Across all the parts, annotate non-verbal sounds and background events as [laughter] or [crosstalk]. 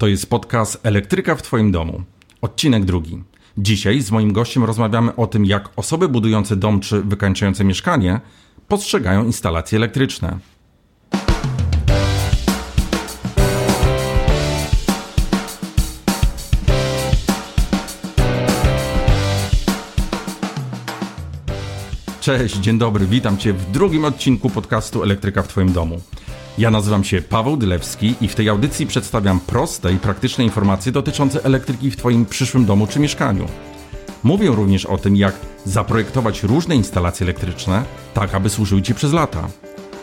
To jest podcast Elektryka w Twoim domu. Odcinek drugi. Dzisiaj z moim gościem rozmawiamy o tym, jak osoby budujące dom czy wykańczające mieszkanie postrzegają instalacje elektryczne. Cześć, dzień dobry, witam Cię w drugim odcinku podcastu Elektryka w Twoim domu. Ja nazywam się Paweł Dylewski i w tej audycji przedstawiam proste i praktyczne informacje dotyczące elektryki w Twoim przyszłym domu czy mieszkaniu. Mówię również o tym, jak zaprojektować różne instalacje elektryczne, tak aby służyły Ci przez lata.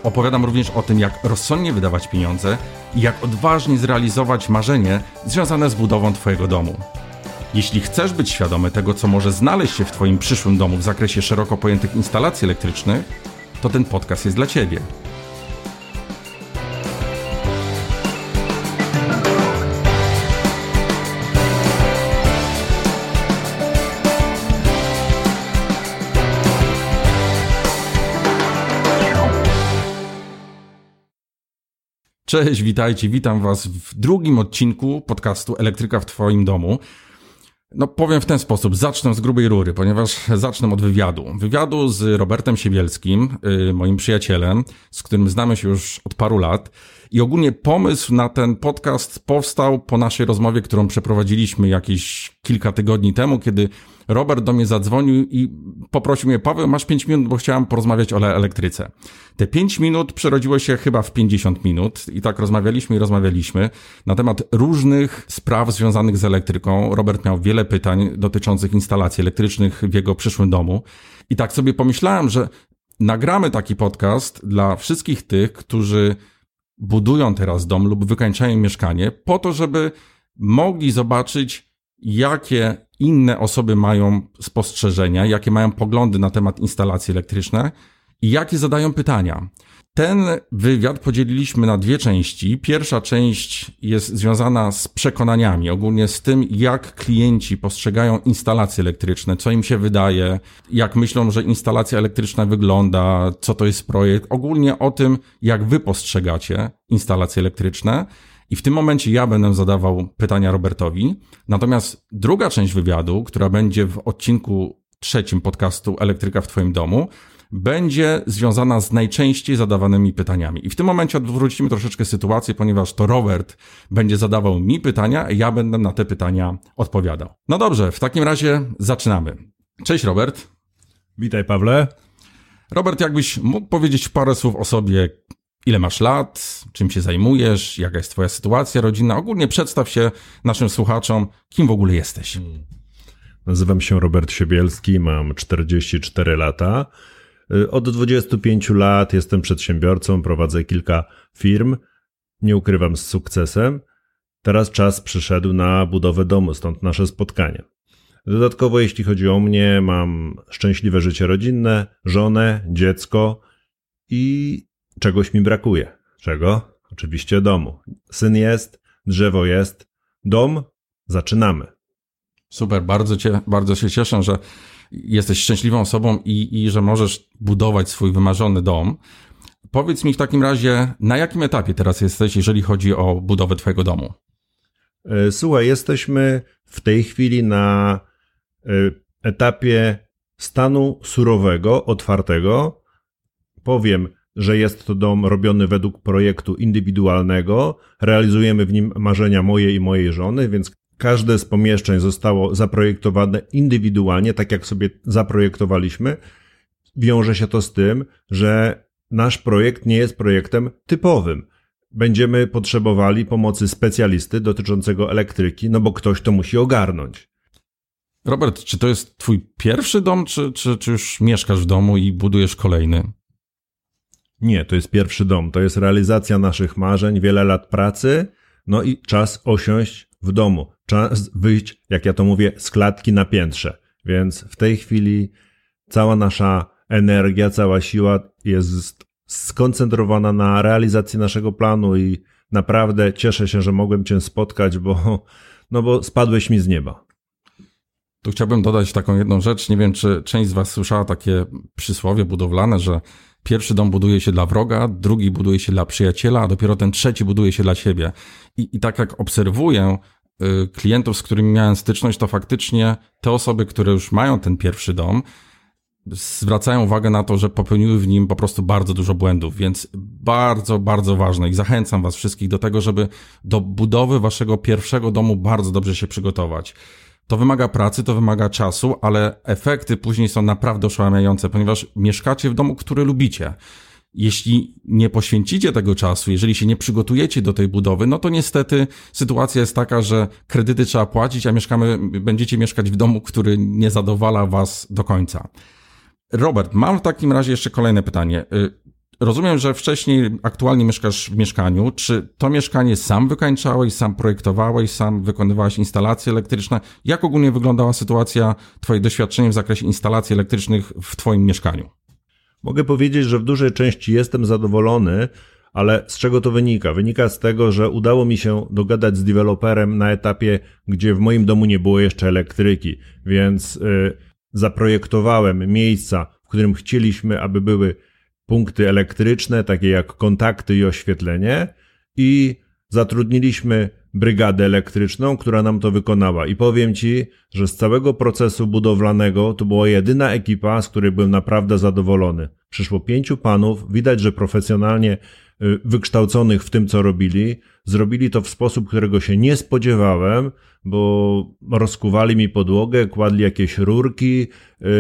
Opowiadam również o tym, jak rozsądnie wydawać pieniądze i jak odważnie zrealizować marzenie związane z budową Twojego domu. Jeśli chcesz być świadomy tego, co może znaleźć się w Twoim przyszłym domu w zakresie szeroko pojętych instalacji elektrycznych, to ten podcast jest dla Ciebie. Cześć, witajcie, witam Was w drugim odcinku podcastu Elektryka w Twoim domu. No powiem w ten sposób, zacznę z grubej rury, ponieważ zacznę od wywiadu. Wywiadu z Robertem Siebielskim, yy, moim przyjacielem, z którym znamy się już od paru lat. I ogólnie pomysł na ten podcast powstał po naszej rozmowie, którą przeprowadziliśmy jakieś kilka tygodni temu, kiedy Robert do mnie zadzwonił i poprosił mnie, Paweł, masz 5 minut, bo chciałem porozmawiać o elektryce. Te 5 minut przerodziło się chyba w 50 minut i tak rozmawialiśmy i rozmawialiśmy na temat różnych spraw związanych z elektryką. Robert miał wiele pytań dotyczących instalacji elektrycznych w jego przyszłym domu. I tak sobie pomyślałem, że nagramy taki podcast dla wszystkich tych, którzy budują teraz dom lub wykańczają mieszkanie, po to, żeby mogli zobaczyć, jakie inne osoby mają spostrzeżenia, jakie mają poglądy na temat instalacji elektrycznej i jakie zadają pytania. Ten wywiad podzieliliśmy na dwie części. Pierwsza część jest związana z przekonaniami, ogólnie z tym, jak klienci postrzegają instalacje elektryczne, co im się wydaje, jak myślą, że instalacja elektryczna wygląda, co to jest projekt, ogólnie o tym, jak wy postrzegacie instalacje elektryczne. I w tym momencie ja będę zadawał pytania Robertowi. Natomiast druga część wywiadu, która będzie w odcinku trzecim podcastu Elektryka w Twoim domu, będzie związana z najczęściej zadawanymi pytaniami. I w tym momencie odwrócimy troszeczkę sytuację, ponieważ to Robert będzie zadawał mi pytania, a ja będę na te pytania odpowiadał. No dobrze, w takim razie zaczynamy. Cześć Robert. Witaj Pawle. Robert, jakbyś mógł powiedzieć parę słów o sobie, ile masz lat, czym się zajmujesz, jaka jest twoja sytuacja rodzinna. Ogólnie przedstaw się naszym słuchaczom, kim w ogóle jesteś. Hmm. Nazywam się Robert Siebielski, mam 44 lata. Y, od 25 lat jestem przedsiębiorcą, prowadzę kilka firm. Nie ukrywam z sukcesem. Teraz czas przyszedł na budowę domu, stąd nasze spotkanie. Dodatkowo, jeśli chodzi o mnie, mam szczęśliwe życie rodzinne, żonę, dziecko i czegoś mi brakuje. Czego? Oczywiście domu. Syn jest, drzewo jest, dom, zaczynamy. Super, bardzo, cię, bardzo się cieszę, że jesteś szczęśliwą osobą i, i że możesz budować swój wymarzony dom. Powiedz mi w takim razie, na jakim etapie teraz jesteś, jeżeli chodzi o budowę Twojego domu? E, słuchaj, jesteśmy w tej chwili na e, etapie stanu surowego, otwartego. Powiem, że jest to dom robiony według projektu indywidualnego. Realizujemy w nim marzenia moje i mojej żony, więc każde z pomieszczeń zostało zaprojektowane indywidualnie, tak jak sobie zaprojektowaliśmy. Wiąże się to z tym, że nasz projekt nie jest projektem typowym. Będziemy potrzebowali pomocy specjalisty dotyczącego elektryki, no bo ktoś to musi ogarnąć. Robert, czy to jest twój pierwszy dom, czy, czy, czy już mieszkasz w domu i budujesz kolejny? Nie, to jest pierwszy dom. To jest realizacja naszych marzeń, wiele lat pracy, no i czas osiąść w domu. Czas wyjść, jak ja to mówię, z klatki na piętrze. Więc w tej chwili cała nasza energia, cała siła jest skoncentrowana na realizacji naszego planu i naprawdę cieszę się, że mogłem Cię spotkać, bo, no bo spadłeś mi z nieba. Tu chciałbym dodać taką jedną rzecz. Nie wiem, czy część z Was słyszała takie przysłowie budowlane, że Pierwszy dom buduje się dla wroga, drugi buduje się dla przyjaciela, a dopiero ten trzeci buduje się dla siebie. I, i tak jak obserwuję klientów, z którymi miałem styczność, to faktycznie te osoby, które już mają ten pierwszy dom, zwracają uwagę na to, że popełniły w nim po prostu bardzo dużo błędów, więc bardzo, bardzo ważne i zachęcam Was wszystkich do tego, żeby do budowy Waszego pierwszego domu bardzo dobrze się przygotować. To wymaga pracy, to wymaga czasu, ale efekty później są naprawdę oszałamiające, ponieważ mieszkacie w domu, który lubicie. Jeśli nie poświęcicie tego czasu, jeżeli się nie przygotujecie do tej budowy, no to niestety sytuacja jest taka, że kredyty trzeba płacić, a mieszkamy, będziecie mieszkać w domu, który nie zadowala was do końca. Robert, mam w takim razie jeszcze kolejne pytanie. Y, rozumiem, że wcześniej aktualnie mieszkasz w mieszkaniu. Czy to mieszkanie sam wykańczałeś, sam projektowałeś, sam wykonywałeś instalacje elektryczne? Jak ogólnie wyglądała sytuacja, twoje doświadczenie w zakresie instalacji elektrycznych w twoim mieszkaniu? Mogę powiedzieć, że w dużej części jestem zadowolony, ale z czego to wynika? Wynika z tego, że udało mi się dogadać z deweloperem na etapie, gdzie w moim domu nie było jeszcze elektryki, więc yy, zaprojektowałem miejsca, w którym chcieliśmy, aby były punkty elektryczne, takie jak kontakty i oświetlenie, i zatrudniliśmy brygadę elektryczną, która nam to wykonała. I powiem Ci, że z całego procesu budowlanego to była jedyna ekipa, z której byłem naprawdę zadowolony. Przyszło pięciu panów, widać, że profesjonalnie y, wykształconych w tym, co robili. Zrobili to w sposób, którego się nie spodziewałem, bo rozkuwali mi podłogę, kładli jakieś rurki.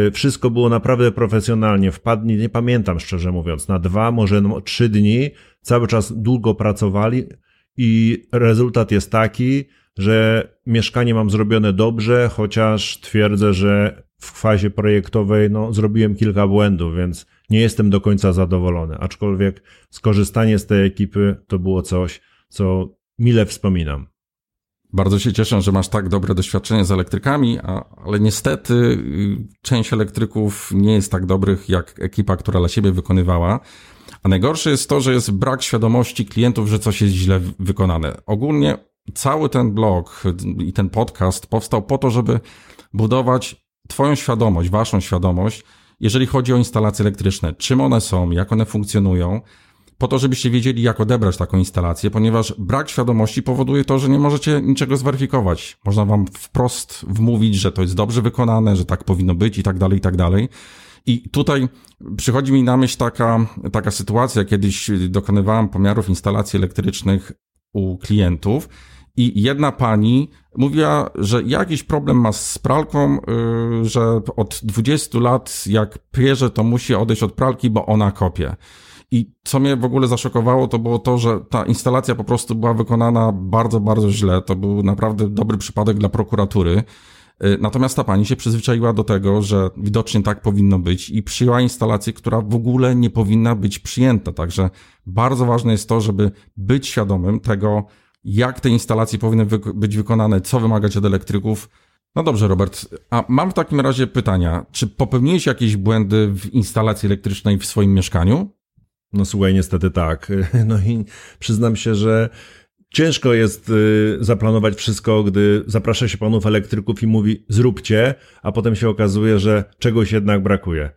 Y, wszystko było naprawdę profesjonalnie. Wpadli, nie pamiętam szczerze mówiąc, na dwa, może trzy dni. Cały czas długo pracowali i rezultat jest taki, że mieszkanie mam zrobione dobrze, chociaż twierdzę, że w fazie projektowej no, zrobiłem kilka błędów, więc nie jestem do końca zadowolony. Aczkolwiek skorzystanie z tej ekipy to było coś, co mile wspominam. Bardzo się cieszę, że masz tak dobre doświadczenie z elektrykami, a, ale niestety y, część elektryków nie jest tak dobrych jak ekipa, która dla siebie wykonywała. A najgorsze jest to, że jest brak świadomości klientów, że coś jest źle wykonane. Ogólnie cały ten blog i ten podcast powstał po to, żeby budować Twoją świadomość, Waszą świadomość, jeżeli chodzi o instalacje elektryczne. Czym one są, jak one funkcjonują, po to, żebyście wiedzieli, jak odebrać taką instalację, ponieważ brak świadomości powoduje to, że nie możecie niczego zweryfikować. Można wam wprost wmówić, że to jest dobrze wykonane, że tak powinno być i tak dalej, i tak dalej. I tutaj przychodzi mi na myśl taka, taka sytuacja, kiedyś dokonywałem pomiarów instalacji elektrycznych u klientów i jedna pani mówiła, że jakiś problem ma z pralką, yy, że od 20 lat jak pierze, to musi odejść od pralki, bo ona kopie. I co mnie w ogóle zaszokowało, to było to, że ta instalacja po prostu była wykonana bardzo, bardzo źle. To był naprawdę dobry przypadek dla prokuratury. Y, natomiast ta pani się przyzwyczaiła do tego, że widocznie tak powinno być i przyjęła instalację, która w ogóle nie powinna być przyjęta. Także bardzo ważne jest to, żeby być świadomym tego, jak te instalacje powinny być wykonane, co wymagać od elektryków. No dobrze, Robert, a mam w takim razie pytania. Czy popełniłeś jakieś błędy w instalacji elektrycznej w swoim mieszkaniu? No słuchaj, niestety tak. [laughs] No i przyznam się, że ciężko jest y, zaplanować wszystko, gdy zaprasza się panów elektryków i mówi zróbcie, a potem się okazuje, że czegoś jednak brakuje.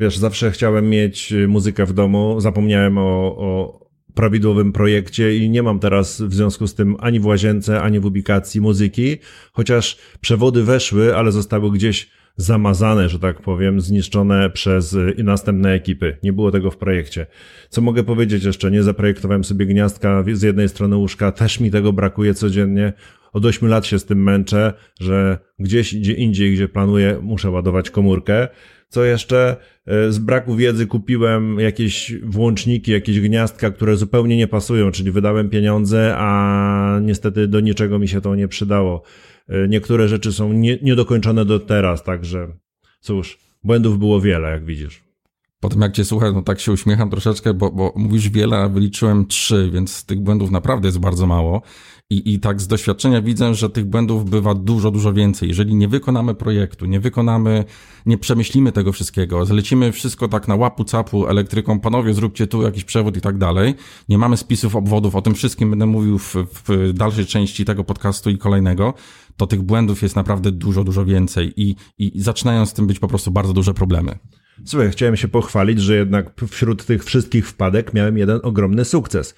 Wiesz, zawsze chciałem mieć y, muzykę w domu, zapomniałem o, o prawidłowym projekcie i nie mam teraz w związku z tym ani w łazience, ani w ubikacji muzyki, chociaż przewody weszły, ale zostały gdzieś zamazane, że tak powiem, zniszczone przez y, następne ekipy. Nie było tego w projekcie. Co mogę powiedzieć jeszcze? Nie zaprojektowałem sobie gniazdka z jednej strony łóżka, też mi tego brakuje codziennie. Od 8 lat się z tym męczę, że gdzieś gdzie indziej, gdzie planuję, muszę ładować komórkę. Co jeszcze? Y, z braku wiedzy kupiłem jakieś włączniki, jakieś gniazdka, które zupełnie nie pasują, czyli wydałem pieniądze, a niestety do niczego mi się to nie przydało. E, niektóre rzeczy są nie, niedokończone do teraz, także cóż, błędów było wiele, jak widzisz. Potem jak cię słucham, no tak się uśmiecham troszeczkę, bo, bo mówisz wiele, a wyliczyłem trzy, więc tych błędów naprawdę jest bardzo mało. I, I tak z doświadczenia widzę, że tych błędów bywa dużo, dużo więcej. Jeżeli nie wykonamy projektu, nie wykonamy, nie przemyślimy tego wszystkiego, zlecimy wszystko tak na łapu capu elektryką, panowie zróbcie tu jakiś przewód i tak dalej, nie mamy spisów obwodów, o tym wszystkim będę mówił w, w dalszej części tego podcastu i kolejnego, to tych błędów jest naprawdę dużo, dużo więcej i, i zaczynają z tym być po prostu bardzo duże problemy. Słuchaj, chciałem się pochwalić, że jednak wśród tych wszystkich wpadek miałem jeden ogromny sukces.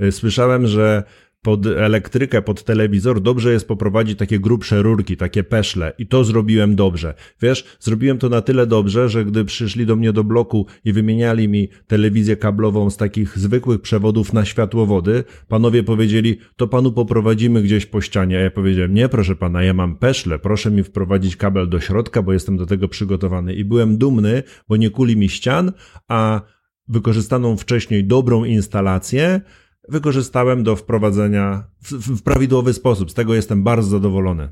Y, słyszałem, że pod elektrykę, pod telewizor dobrze jest poprowadzić takie grubsze rurki, takie peszle i to zrobiłem dobrze. Wiesz, zrobiłem to na tyle dobrze, że gdy przyszli do mnie do bloku i wymieniali mi telewizję kablową z takich zwykłych przewodów na światłowody, panowie powiedzieli, to panu poprowadzimy gdzieś po ścianie. A ja powiedziałem, nie proszę pana, ja mam peszle, proszę mi wprowadzić kabel do środka, bo jestem do tego przygotowany. I byłem dumny, bo nie kuli mi ścian, a wykorzystaną wcześniej dobrą instalację wykorzystałem do wprowadzenia w, w prawidłowy sposób. Z tego jestem bardzo zadowolony.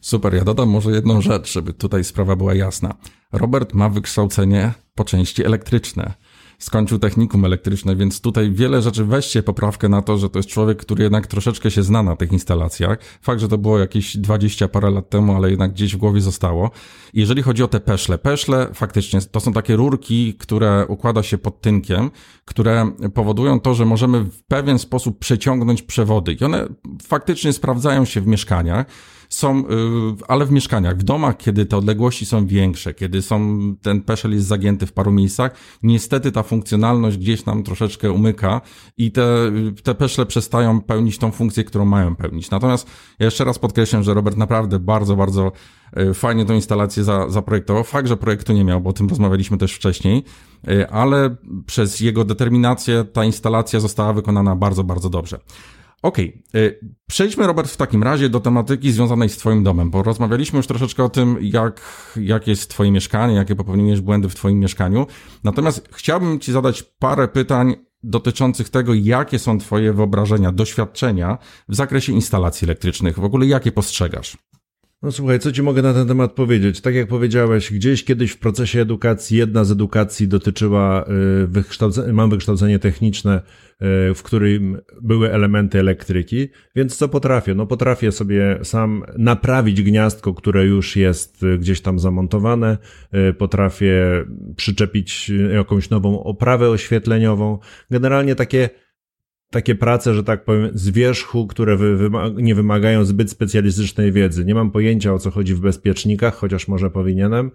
Super, ja dodam może jedną rzecz, żeby tutaj sprawa była jasna. Robert ma wykształcenie po części elektryczne skończył technikum elektryczne, więc tutaj wiele rzeczy weźcie poprawkę na to, że to jest człowiek, który jednak troszeczkę się zna na tych instalacjach. Fakt, że to było jakieś 20 parę lat temu, ale jednak gdzieś w głowie zostało. Jeżeli chodzi o te peszle, peszle faktycznie to są takie rurki, które układa się pod tynkiem, które powodują to, że możemy w pewien sposób przeciągnąć przewody i one faktycznie sprawdzają się w mieszkaniach są, y, ale w mieszkaniach, w domach, kiedy te odległości są większe, kiedy są, ten peszel jest zagięty w paru miejscach, niestety ta funkcjonalność gdzieś nam troszeczkę umyka i te, te peszle przestają pełnić tą funkcję, którą mają pełnić. Natomiast ja jeszcze raz podkreślam, że Robert naprawdę bardzo, bardzo y, fajnie tą instalację za, zaprojektował. Fakt, że projektu nie miał, bo o tym rozmawialiśmy też wcześniej, y, ale przez jego determinację ta instalacja została wykonana bardzo, bardzo dobrze. Okej, okay. przejdźmy Robert w takim razie do tematyki związanej z Twoim domem, bo rozmawialiśmy już troszeczkę o tym, jak, jak jest Twoje mieszkanie, jakie popełniłeś błędy w Twoim mieszkaniu. Natomiast chciałbym Ci zadać parę pytań dotyczących tego, jakie są Twoje wyobrażenia, doświadczenia w zakresie instalacji elektrycznych. W ogóle jakie postrzegasz? No słuchaj, co ci mogę na ten temat powiedzieć? Tak jak powiedziałeś, gdzieś kiedyś w procesie edukacji jedna z edukacji dotyczyła, y, wykształcenia, mam wykształcenie techniczne, y, w którym były elementy elektryki, więc co potrafię? No potrafię sobie sam naprawić gniazdko, które już jest y, gdzieś tam zamontowane, potrafię przyczepić jakąś nową oprawę oświetleniową. Generalnie takie takie prace, że tak powiem, z wierzchu, które wy, nie wymagają zbyt specjalistycznej wiedzy. Nie mam pojęcia o co chodzi w bezpiecznikach, chociaż może powinienem.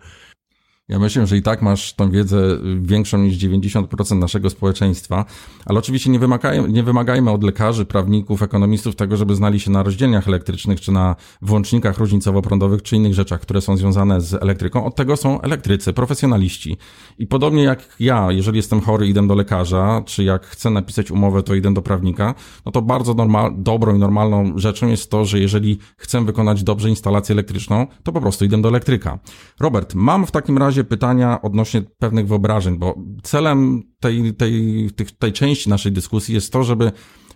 Ja myślę, że i tak masz tą wiedzę większą niż 90% naszego społeczeństwa, ale oczywiście nie, wymagajmy, nie wymagajmy od lekarzy, prawników, ekonomistów tego, żeby znali się na rozdzielniach elektrycznych, czy na włącznikach różnicowo-prądowych, czy innych rzeczach, które są związane z elektryką. Od tego są elektrycy, profesjonaliści. I podobnie jak ja, jeżeli jestem chory, idę do lekarza, czy jak chcę napisać umowę, to idę do prawnika, no to bardzo normal, dobrą i normalną rzeczą jest to, że jeżeli chcę wykonać dobrze instalację elektryczną, to po prostu idę do elektryka. Robert, mam w takim razie razie pytania odnośnie pewnych wyobrażeń, bo celem tej, tej, tej, części naszej dyskusji jest to, żeby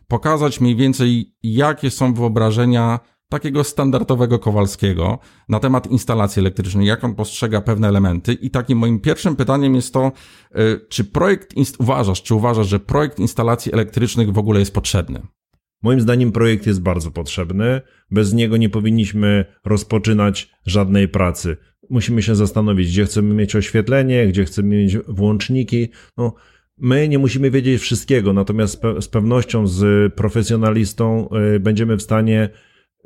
pokazać mniej więcej, jakie są wyobrażenia takiego standardowego Kowalskiego na temat instalacji elektrycznej, jak on postrzega pewne elementy. I takim moim pierwszym pytaniem jest to, y, czy projekt, uważasz, czy uważasz, że projekt instalacji elektrycznych w ogóle jest potrzebny? Moim zdaniem projekt jest bardzo potrzebny. Bez niego nie powinniśmy rozpoczynać żadnej pracy musimy się zastanowić, gdzie chcemy mieć oświetlenie, gdzie chcemy mieć włączniki. No, my nie musimy wiedzieć wszystkiego, natomiast z pewnością z profesjonalistą y, będziemy w stanie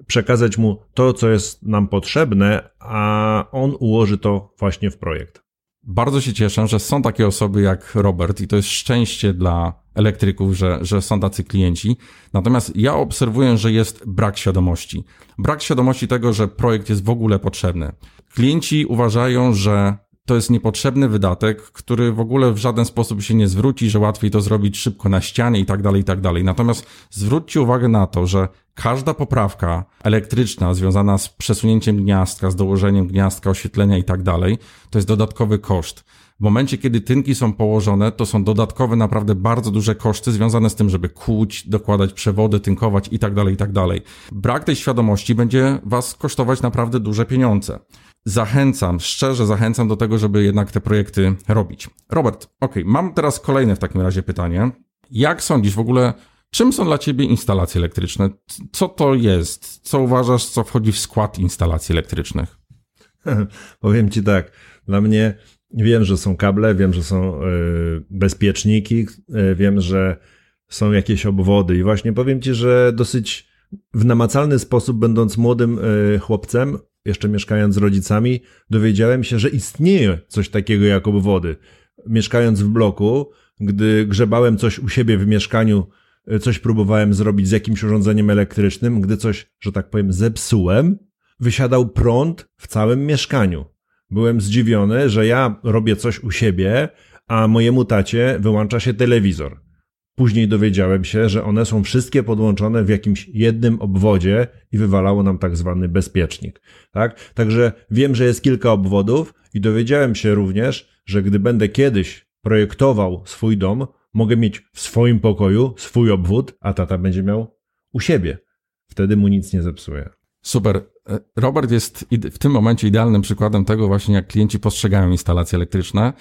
przekazać mu to, co jest nam potrzebne, a on ułoży to właśnie w projekt. Bardzo się cieszę, że są takie osoby jak Robert i to jest szczęście dla elektryków, że, że są tacy klienci. Natomiast ja obserwuję, że jest brak świadomości. Brak świadomości tego, że projekt jest w ogóle potrzebny. Klienci uważają, że to jest niepotrzebny wydatek, który w ogóle w żaden sposób się nie zwróci, że łatwiej to zrobić szybko na ścianie i tak dalej, i tak dalej. Natomiast zwróćcie uwagę na to, że każda poprawka elektryczna związana z przesunięciem gniazdka, z dołożeniem gniazdka, oświetlenia i tak dalej, to jest dodatkowy koszt. W momencie, kiedy tynki są położone, to są dodatkowe, naprawdę bardzo duże koszty związane z tym, żeby kłuć, dokładać przewody, tynkować i tak dalej, i tak dalej. Brak tej świadomości będzie Was kosztować naprawdę duże pieniądze. Zachęcam, szczerze zachęcam do tego, żeby jednak te projekty robić. Robert, ok, mam teraz kolejne w takim razie pytanie. Jak sądzisz w ogóle, czym są dla Ciebie instalacje elektryczne? Co to jest? Co uważasz, co wchodzi w skład instalacji elektrycznych? [laughs] Powiem Ci tak, dla mnie Wiem, że są kable, wiem, że są e, bezpieczniki, e, wiem, że są jakieś obwody i właśnie powiem Ci, że dosyć w namacalny sposób, będąc młodym e, chłopcem, jeszcze mieszkając z rodzicami, dowiedziałem się, że istnieje coś takiego jak obwody. Mieszkając w bloku, gdy grzebałem coś u siebie w mieszkaniu, e, coś próbowałem zrobić z jakimś urządzeniem elektrycznym, gdy coś, że tak powiem, zepsułem, wysiadał prąd w całym mieszkaniu. Byłem zdziwiony, że ja robię coś u siebie, a mojemu tacie wyłącza się telewizor. Później dowiedziałem się, że one są wszystkie podłączone w jakimś jednym obwodzie i wywalało nam tak zwany bezpiecznik. Tak? Także wiem, że jest kilka obwodów i dowiedziałem się również, że gdy będę kiedyś projektował swój dom, mogę mieć w swoim pokoju swój obwód, a tata będzie miał u siebie. Wtedy mu nic nie zepsuje. Super. E, Robert jest w tym momencie idealnym przykładem tego właśnie, jak klienci postrzegają instalacje elektryczne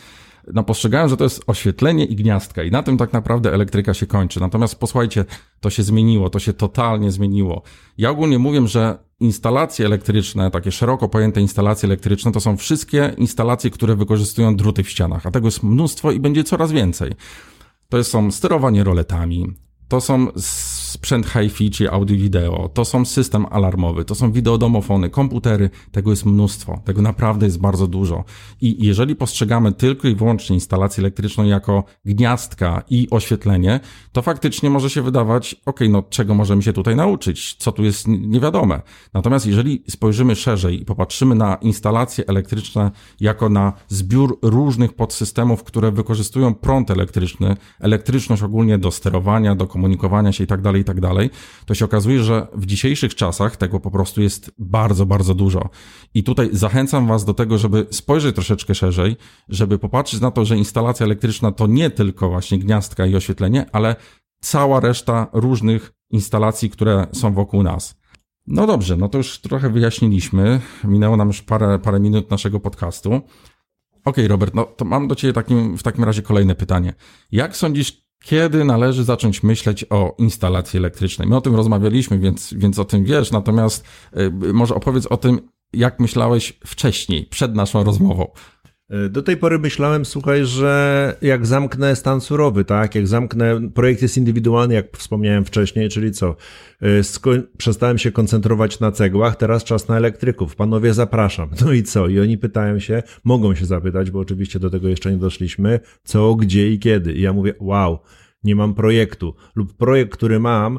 no postrzegają, że to jest oświetlenie i gniazdka i na tym tak naprawdę elektryka się kończy. Natomiast posłuchajcie, to się zmieniło, to się totalnie zmieniło. Ja ogólnie mówię, że instalacje elektryczne, takie szeroko pojęte instalacje elektryczne, to są wszystkie instalacje, które wykorzystują druty w ścianach, a tego jest mnóstwo i będzie coraz więcej. To są sterowanie roletami, to są sprzęt hi-fi czy audio-wideo, to są system alarmowy, to są wideodomofony, komputery, tego jest mnóstwo, tego naprawdę jest bardzo dużo. I jeżeli postrzegamy tylko i wyłącznie instalację elektryczną jako gniazdka i oświetlenie, to faktycznie może się wydawać, ok, no czego możemy się tutaj nauczyć, co tu jest niewiadome. Natomiast jeżeli spojrzymy szerzej i popatrzymy na instalacje elektryczne jako na zbiór różnych podsystemów, które wykorzystują prąd elektryczny, elektryczność ogólnie do sterowania, do komunikowania się i tak dalej, i tak dalej, to się okazuje, że w dzisiejszych czasach tego po prostu jest bardzo, bardzo dużo. I tutaj zachęcam Was do tego, żeby spojrzeć troszeczkę szerzej, żeby popatrzeć na to, że instalacja elektryczna to nie tylko właśnie gniazdka i oświetlenie, ale cała reszta różnych instalacji, które są wokół nas. No dobrze, no to już trochę wyjaśniliśmy. Minęło nam już parę, parę minut naszego podcastu. Okej, okay, Robert, no to mam do Ciebie takim, w takim razie kolejne pytanie. Jak sądzisz, kiedy należy zacząć myśleć o instalacji elektrycznej? My o tym rozmawialiśmy, więc, więc o tym wiesz, natomiast y, może opowiedz o tym, jak myślałeś wcześniej, przed naszą rozmową. E, do tej pory myślałem, słuchaj, że jak zamknę stan surowy, tak, jak zamknę, projekt jest indywidualny, jak wspomniałem wcześniej, czyli co, e, przestałem się koncentrować na cegłach, teraz czas na elektryków, panowie zapraszam. [laughs] No i co? I oni pytają się, mogą się zapytać, bo oczywiście do tego jeszcze nie doszliśmy, co, gdzie i kiedy. I ja mówię, wow, nie mam projektu, lub projekt, który mam,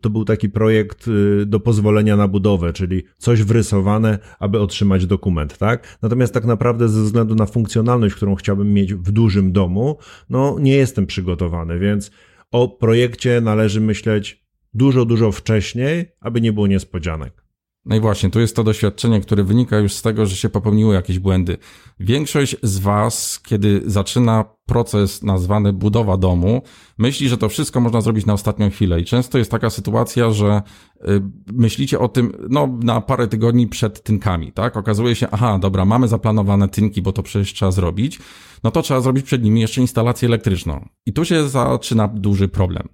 to był taki projekt y, do pozwolenia na budowę, czyli coś wrysowane, aby otrzymać dokument, tak? Natomiast tak naprawdę ze względu na funkcjonalność, którą chciałbym mieć w dużym domu, no nie jestem przygotowany, więc o projekcie należy myśleć dużo, dużo wcześniej, aby nie było niespodzianek. No i właśnie, tu jest to doświadczenie, które wynika już z tego, że się popełniły jakieś błędy. Większość z Was, kiedy zaczyna proces nazwany budowa domu, myśli, że to wszystko można zrobić na ostatnią chwilę. I często jest taka sytuacja, że y, myślicie o tym, no, na parę tygodni przed tynkami, tak? Okazuje się, aha, dobra, mamy zaplanowane tynki, bo to przecież trzeba zrobić. No to trzeba zrobić przed nimi jeszcze instalację elektryczną. I tu się zaczyna duży problem.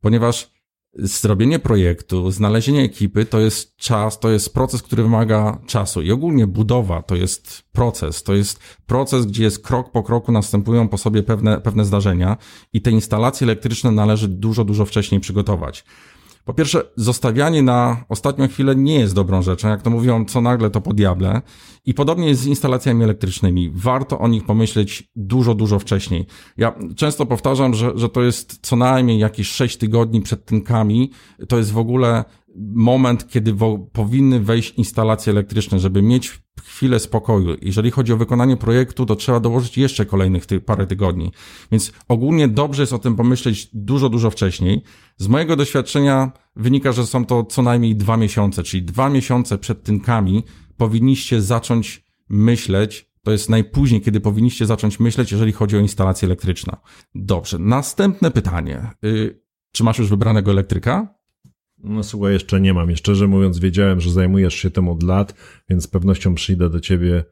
Ponieważ zrobienie projektu, znalezienie ekipy to jest czas, to jest proces, który wymaga czasu. I ogólnie budowa to jest proces. To jest proces, gdzie jest krok po kroku następują po sobie pewne, pewne zdarzenia i te instalacje elektryczne należy dużo, dużo wcześniej przygotować. Po pierwsze, zostawianie na ostatnią chwilę nie jest dobrą rzeczą. Jak to mówią, co nagle to po diable. I podobnie jest z instalacjami elektrycznymi. Warto o nich pomyśleć dużo, dużo wcześniej. Ja często powtarzam, że, że to jest co najmniej jakieś 6 tygodni przed tynkami. To jest w ogóle moment, kiedy powinny wejść instalacje elektryczne, żeby mieć chwilę spokoju. Jeżeli chodzi o wykonanie projektu, to trzeba dołożyć jeszcze kolejnych ty parę tygodni. Więc ogólnie dobrze jest o tym pomyśleć dużo, dużo wcześniej. Z mojego doświadczenia wynika, że są to co najmniej dwa miesiące, czyli dwa miesiące przed tynkami powinniście zacząć myśleć, to jest najpóźniej, kiedy powinniście zacząć myśleć, jeżeli chodzi o instalację elektryczną. Dobrze, następne pytanie. Yy, czy masz już wybranego elektryka? No słuchaj, jeszcze nie mam. Szczerze mówiąc, wiedziałem, że zajmujesz się tym od lat, więc z pewnością przyjdę do ciebie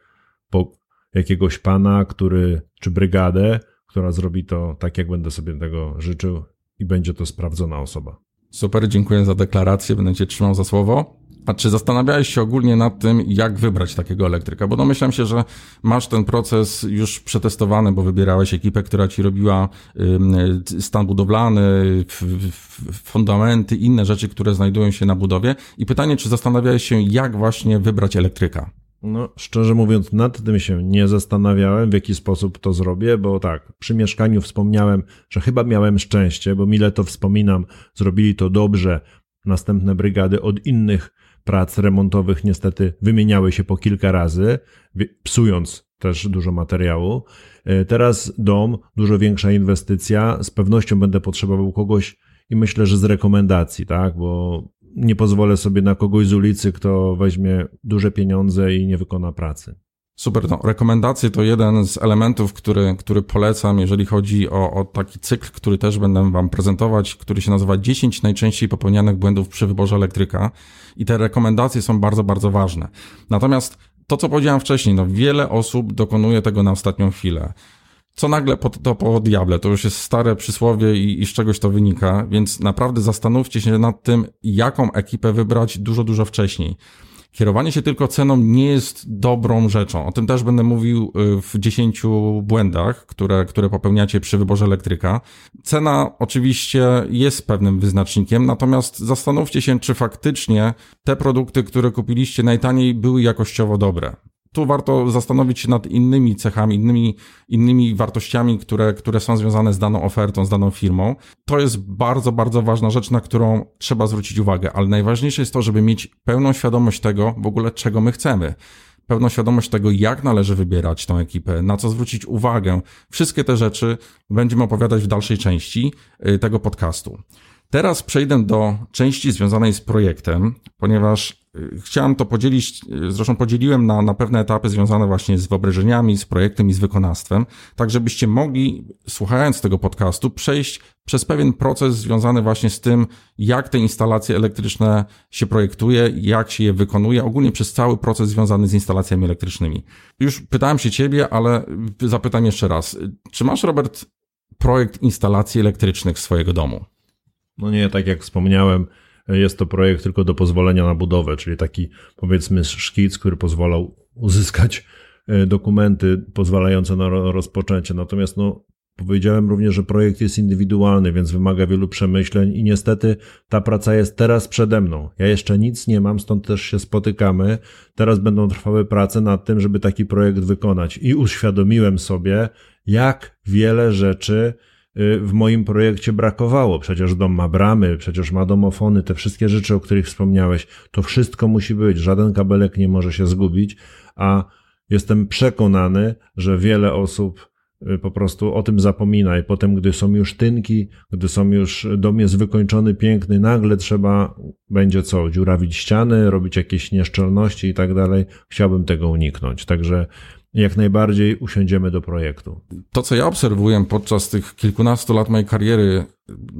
po jakiegoś pana, który, czy brygadę, która zrobi to tak, jak będę sobie tego życzył i będzie to sprawdzona osoba. Super, dziękuję za deklarację, będę cię trzymał za słowo. A czy zastanawiałeś się ogólnie nad tym, jak wybrać takiego elektryka? Bo domyślam się, że masz ten proces już przetestowany, bo wybierałeś ekipę, która ci robiła stan budowlany, fundamenty, inne rzeczy, które znajdują się na budowie. I pytanie, czy zastanawiałeś się, jak właśnie wybrać elektryka? No, szczerze mówiąc, nad tym się nie zastanawiałem, w jaki sposób to zrobię, bo tak, przy mieszkaniu wspomniałem, że chyba miałem szczęście, bo mile to wspominam, zrobili to dobrze. Następne brygady od innych prac remontowych niestety wymieniały się po kilka razy, psując też dużo materiału. E, teraz dom, dużo większa inwestycja, z pewnością będę potrzebował kogoś i myślę, że z rekomendacji, tak, bo nie pozwolę sobie na kogoś z ulicy, kto weźmie duże pieniądze i nie wykona pracy. Super, no, rekomendacje to jeden z elementów, który, który polecam, jeżeli chodzi o, o taki cykl, który też będę Wam prezentować, który się nazywa 10 najczęściej popełnianych błędów przy wyborze elektryka. I te rekomendacje są bardzo, bardzo ważne. Natomiast to, co powiedziałem wcześniej, no wiele osób dokonuje tego na ostatnią chwilę. Co nagle po, to po diable, to już jest stare przysłowie i, i z czegoś to wynika, więc naprawdę zastanówcie się nad tym, jaką ekipę wybrać dużo, dużo wcześniej. Kierowanie się tylko ceną nie jest dobrą rzeczą. O tym też będę mówił y, w 10 błędach, które, które popełniacie przy wyborze elektryka. Cena oczywiście jest pewnym wyznacznikiem, natomiast zastanówcie się, czy faktycznie te produkty, które kupiliście najtaniej, były jakościowo dobre tu warto zastanowić się nad innymi cechami, innymi, innymi wartościami, które, które są związane z daną ofertą, z daną firmą. To jest bardzo, bardzo ważna rzecz, na którą trzeba zwrócić uwagę, ale najważniejsze jest to, żeby mieć pełną świadomość tego, w ogóle czego my chcemy. Pełną świadomość tego, jak należy wybierać tą ekipę, na co zwrócić uwagę. Wszystkie te rzeczy będziemy opowiadać w dalszej części y, tego podcastu. Teraz przejdę do części związanej z projektem, ponieważ chciałem to podzielić, y, zresztą podzieliłem na, na pewne etapy związane właśnie z wyobrażeniami, z projektem i z wykonawstwem, tak żebyście mogli, słuchając tego podcastu, przejść przez pewien proces związany właśnie z tym, jak te instalacje elektryczne się projektuje, jak się je wykonuje, ogólnie przez cały proces związany z instalacjami elektrycznymi. Już pytałem się ciebie, ale zapytam jeszcze raz. Czy masz, Robert, projekt instalacji elektrycznych swojego domu? No nie, tak jak wspomniałem, jest to projekt tylko do pozwolenia na budowę, czyli taki powiedzmy szkic, który pozwalał uzyskać e, dokumenty pozwalające na rozpoczęcie. Natomiast no, powiedziałem również, że projekt jest indywidualny, więc wymaga wielu przemyśleń i niestety ta praca jest teraz przede mną. Ja jeszcze nic nie mam, stąd też się spotykamy. Teraz będą trwały prace nad tym, żeby taki projekt wykonać i uświadomiłem sobie, jak wiele rzeczy w moim projekcie brakowało. Przecież dom ma bramy, przecież ma domofony, te wszystkie rzeczy, o których wspomniałeś. To wszystko musi być, żaden kabelek nie może się zgubić, a jestem przekonany, że wiele osób y, po prostu o tym zapomina i potem, gdy są już tynki, gdy są już, dom jest wykończony, piękny, nagle trzeba będzie co, dziurawić ściany, robić jakieś nieszczelności i tak dalej. Chciałbym tego uniknąć. Także jak najbardziej usiądziemy do projektu. To, co ja obserwuję podczas tych kilkunastu lat mojej kariery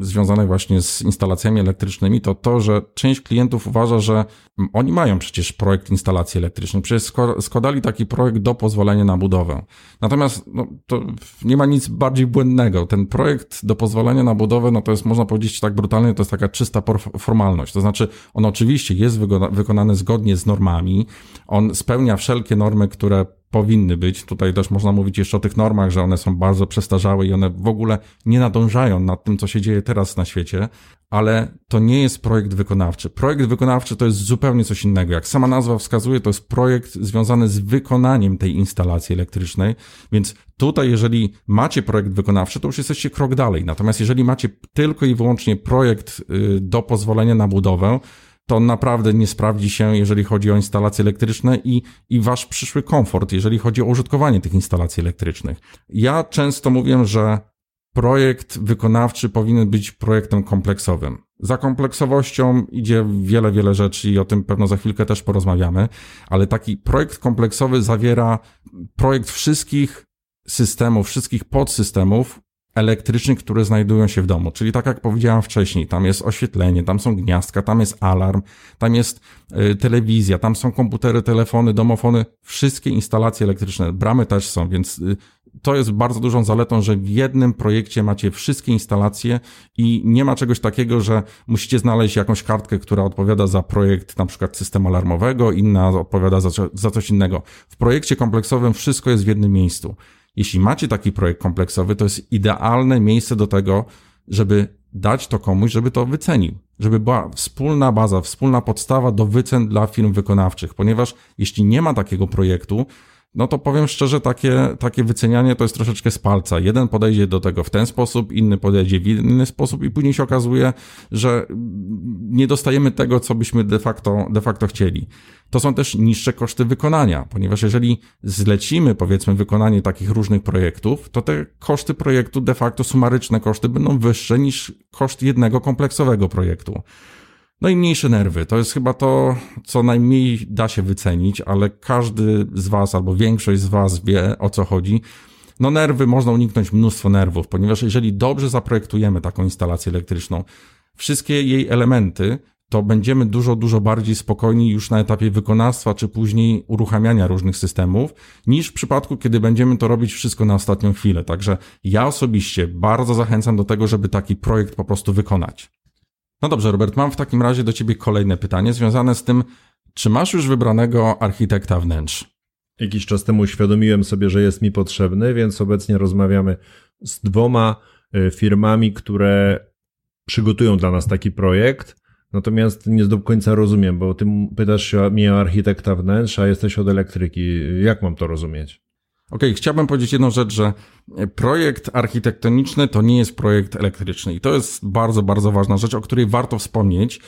związanej właśnie z instalacjami elektrycznymi, to to, że część klientów uważa, że oni mają przecież projekt instalacji elektrycznej, przecież składali taki projekt do pozwolenia na budowę. Natomiast no, to nie ma nic bardziej błędnego. Ten projekt do pozwolenia na budowę, no to jest, można powiedzieć tak brutalnie, to jest taka czysta formalność. To znaczy, on oczywiście jest wykonany zgodnie z normami, on spełnia wszelkie normy, które powinny być. Tutaj też można mówić jeszcze o tych normach, że one są bardzo przestarzałe i one w ogóle nie nadążają nad tym, co się dzieje teraz na świecie, ale to nie jest projekt wykonawczy. Projekt wykonawczy to jest zupełnie coś innego. Jak sama nazwa wskazuje, to jest projekt związany z wykonaniem tej instalacji elektrycznej, więc tutaj, jeżeli macie projekt wykonawczy, to już jesteście krok dalej. Natomiast jeżeli macie tylko i wyłącznie projekt y, do pozwolenia na budowę, to naprawdę nie sprawdzi się, jeżeli chodzi o instalacje elektryczne i, i wasz przyszły komfort, jeżeli chodzi o użytkowanie tych instalacji elektrycznych. Ja często mówię, że projekt wykonawczy powinien być projektem kompleksowym. Za kompleksowością idzie wiele, wiele rzeczy i o tym pewno za chwilkę też porozmawiamy, ale taki projekt kompleksowy zawiera projekt wszystkich systemów, wszystkich podsystemów, elektrycznych, które znajdują się w domu. Czyli tak jak powiedziałem wcześniej, tam jest oświetlenie, tam są gniazdka, tam jest alarm, tam jest y, telewizja, tam są komputery, telefony, domofony, wszystkie instalacje elektryczne. Bramy też są, więc y, to jest bardzo dużą zaletą, że w jednym projekcie macie wszystkie instalacje i nie ma czegoś takiego, że musicie znaleźć jakąś kartkę, która odpowiada za projekt na przykład systemu alarmowego, inna odpowiada za, za coś innego. W projekcie kompleksowym wszystko jest w jednym miejscu. Jeśli macie taki projekt kompleksowy, to jest idealne miejsce do tego, żeby dać to komuś, żeby to wycenił. Żeby była wspólna baza, wspólna podstawa do wycen dla firm wykonawczych, ponieważ jeśli nie ma takiego projektu, no to powiem szczerze, takie, takie wycenianie to jest troszeczkę z palca. Jeden podejdzie do tego w ten sposób, inny podejdzie w inny sposób i później się okazuje, że nie dostajemy tego, co byśmy de facto, de facto chcieli. To są też niższe koszty wykonania, ponieważ jeżeli zlecimy, powiedzmy, wykonanie takich różnych projektów, to te koszty projektu, de facto sumaryczne koszty będą wyższe niż koszt jednego kompleksowego projektu. No i mniejsze nerwy. To jest chyba to, co najmniej da się wycenić, ale każdy z Was albo większość z Was wie o co chodzi. No nerwy, można uniknąć mnóstwo nerwów, ponieważ jeżeli dobrze zaprojektujemy taką instalację elektryczną, wszystkie jej elementy, to będziemy dużo, dużo bardziej spokojni już na etapie wykonawstwa, czy później uruchamiania różnych systemów, niż w przypadku, kiedy będziemy to robić wszystko na ostatnią chwilę. Także ja osobiście bardzo zachęcam do tego, żeby taki projekt po prostu wykonać. No dobrze, Robert, mam w takim razie do ciebie kolejne pytanie związane z tym, czy masz już wybranego architekta wnętrz? Jakiś czas temu uświadomiłem sobie, że jest mi potrzebny, więc obecnie rozmawiamy z dwoma y, firmami, które przygotują dla nas taki projekt. Natomiast nie do końca rozumiem, bo ty pytasz się mnie o architekta wnętrz, a jesteś od elektryki. Jak mam to rozumieć? OK, chciałbym powiedzieć jedną rzecz, że projekt architektoniczny to nie jest projekt elektryczny i to jest bardzo, bardzo ważna rzecz, o której warto wspomnieć,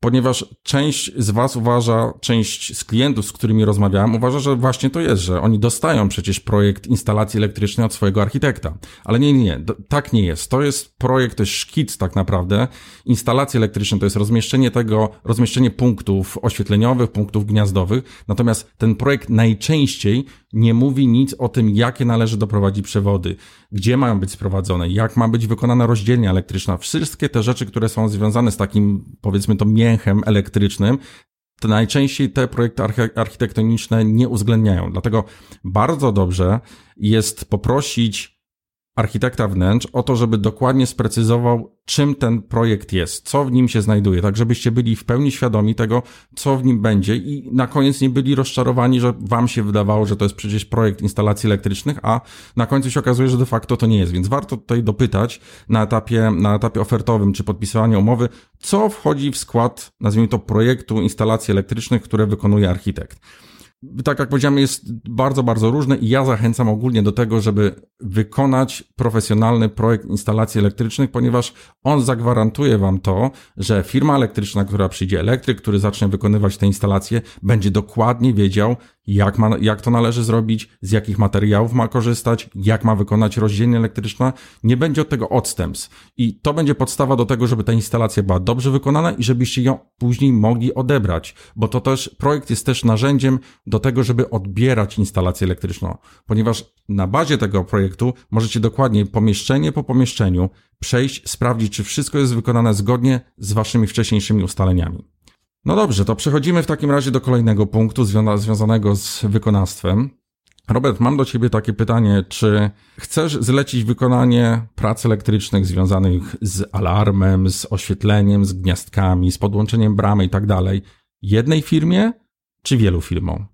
ponieważ część z Was uważa, część z klientów, z którymi rozmawiałem, uważa, że właśnie to jest, że oni dostają przecież projekt instalacji elektrycznej od swojego architekta. Ale nie, nie, nie, tak nie jest. To jest projekt, to jest szkic tak naprawdę. Instalacje elektryczne to jest rozmieszczenie tego, rozmieszczenie punktów oświetleniowych, punktów gniazdowych. Natomiast ten projekt najczęściej nie mówi nic o tym, jakie należy doprowadzić przewody, gdzie mają być sprowadzone, jak ma być wykonana rozdzielnia elektryczna. Wszystkie te rzeczy, które są związane z takim, powiedzmy to, mięchem elektrycznym, to najczęściej te projekty architektoniczne nie uwzględniają. Dlatego bardzo dobrze jest poprosić architekta wnętrz o to, żeby dokładnie sprecyzował, czym ten projekt jest, co w nim się znajduje, tak żebyście byli w pełni świadomi tego, co w nim będzie i na koniec nie byli rozczarowani, że wam się wydawało, że to jest przecież projekt instalacji elektrycznych, a na końcu się okazuje, że de facto to nie jest. Więc warto tutaj dopytać na etapie, na etapie ofertowym czy podpisywania umowy, co wchodzi w skład, nazwijmy to, projektu instalacji elektrycznych, które wykonuje architekt tak jak powiedziałem, jest bardzo, bardzo różne i ja zachęcam ogólnie do tego, żeby wykonać profesjonalny projekt instalacji elektrycznych, ponieważ on zagwarantuje Wam to, że firma elektryczna, która przyjdzie, elektryk, który zacznie wykonywać te instalacje, będzie dokładnie wiedział, jak, ma, jak to należy zrobić, z jakich materiałów ma korzystać, jak ma wykonać rozdzielnie elektryczna. Nie będzie od tego odstępstw. I to będzie podstawa do tego, żeby ta instalacja była dobrze wykonana i żebyście ją później mogli odebrać, bo to też, projekt jest też narzędziem do tego, żeby odbierać instalację elektryczną, ponieważ na bazie tego projektu możecie dokładnie pomieszczenie po pomieszczeniu przejść, sprawdzić, czy wszystko jest wykonane zgodnie z waszymi wcześniejszymi ustaleniami. No dobrze, to przechodzimy w takim razie do kolejnego punktu związanego z wykonawstwem. Robert, mam do Ciebie takie pytanie, czy chcesz zlecić wykonanie prac elektrycznych związanych z alarmem, z oświetleniem, z gniazdkami, z podłączeniem bramy i tak dalej jednej firmie, czy wielu firmom?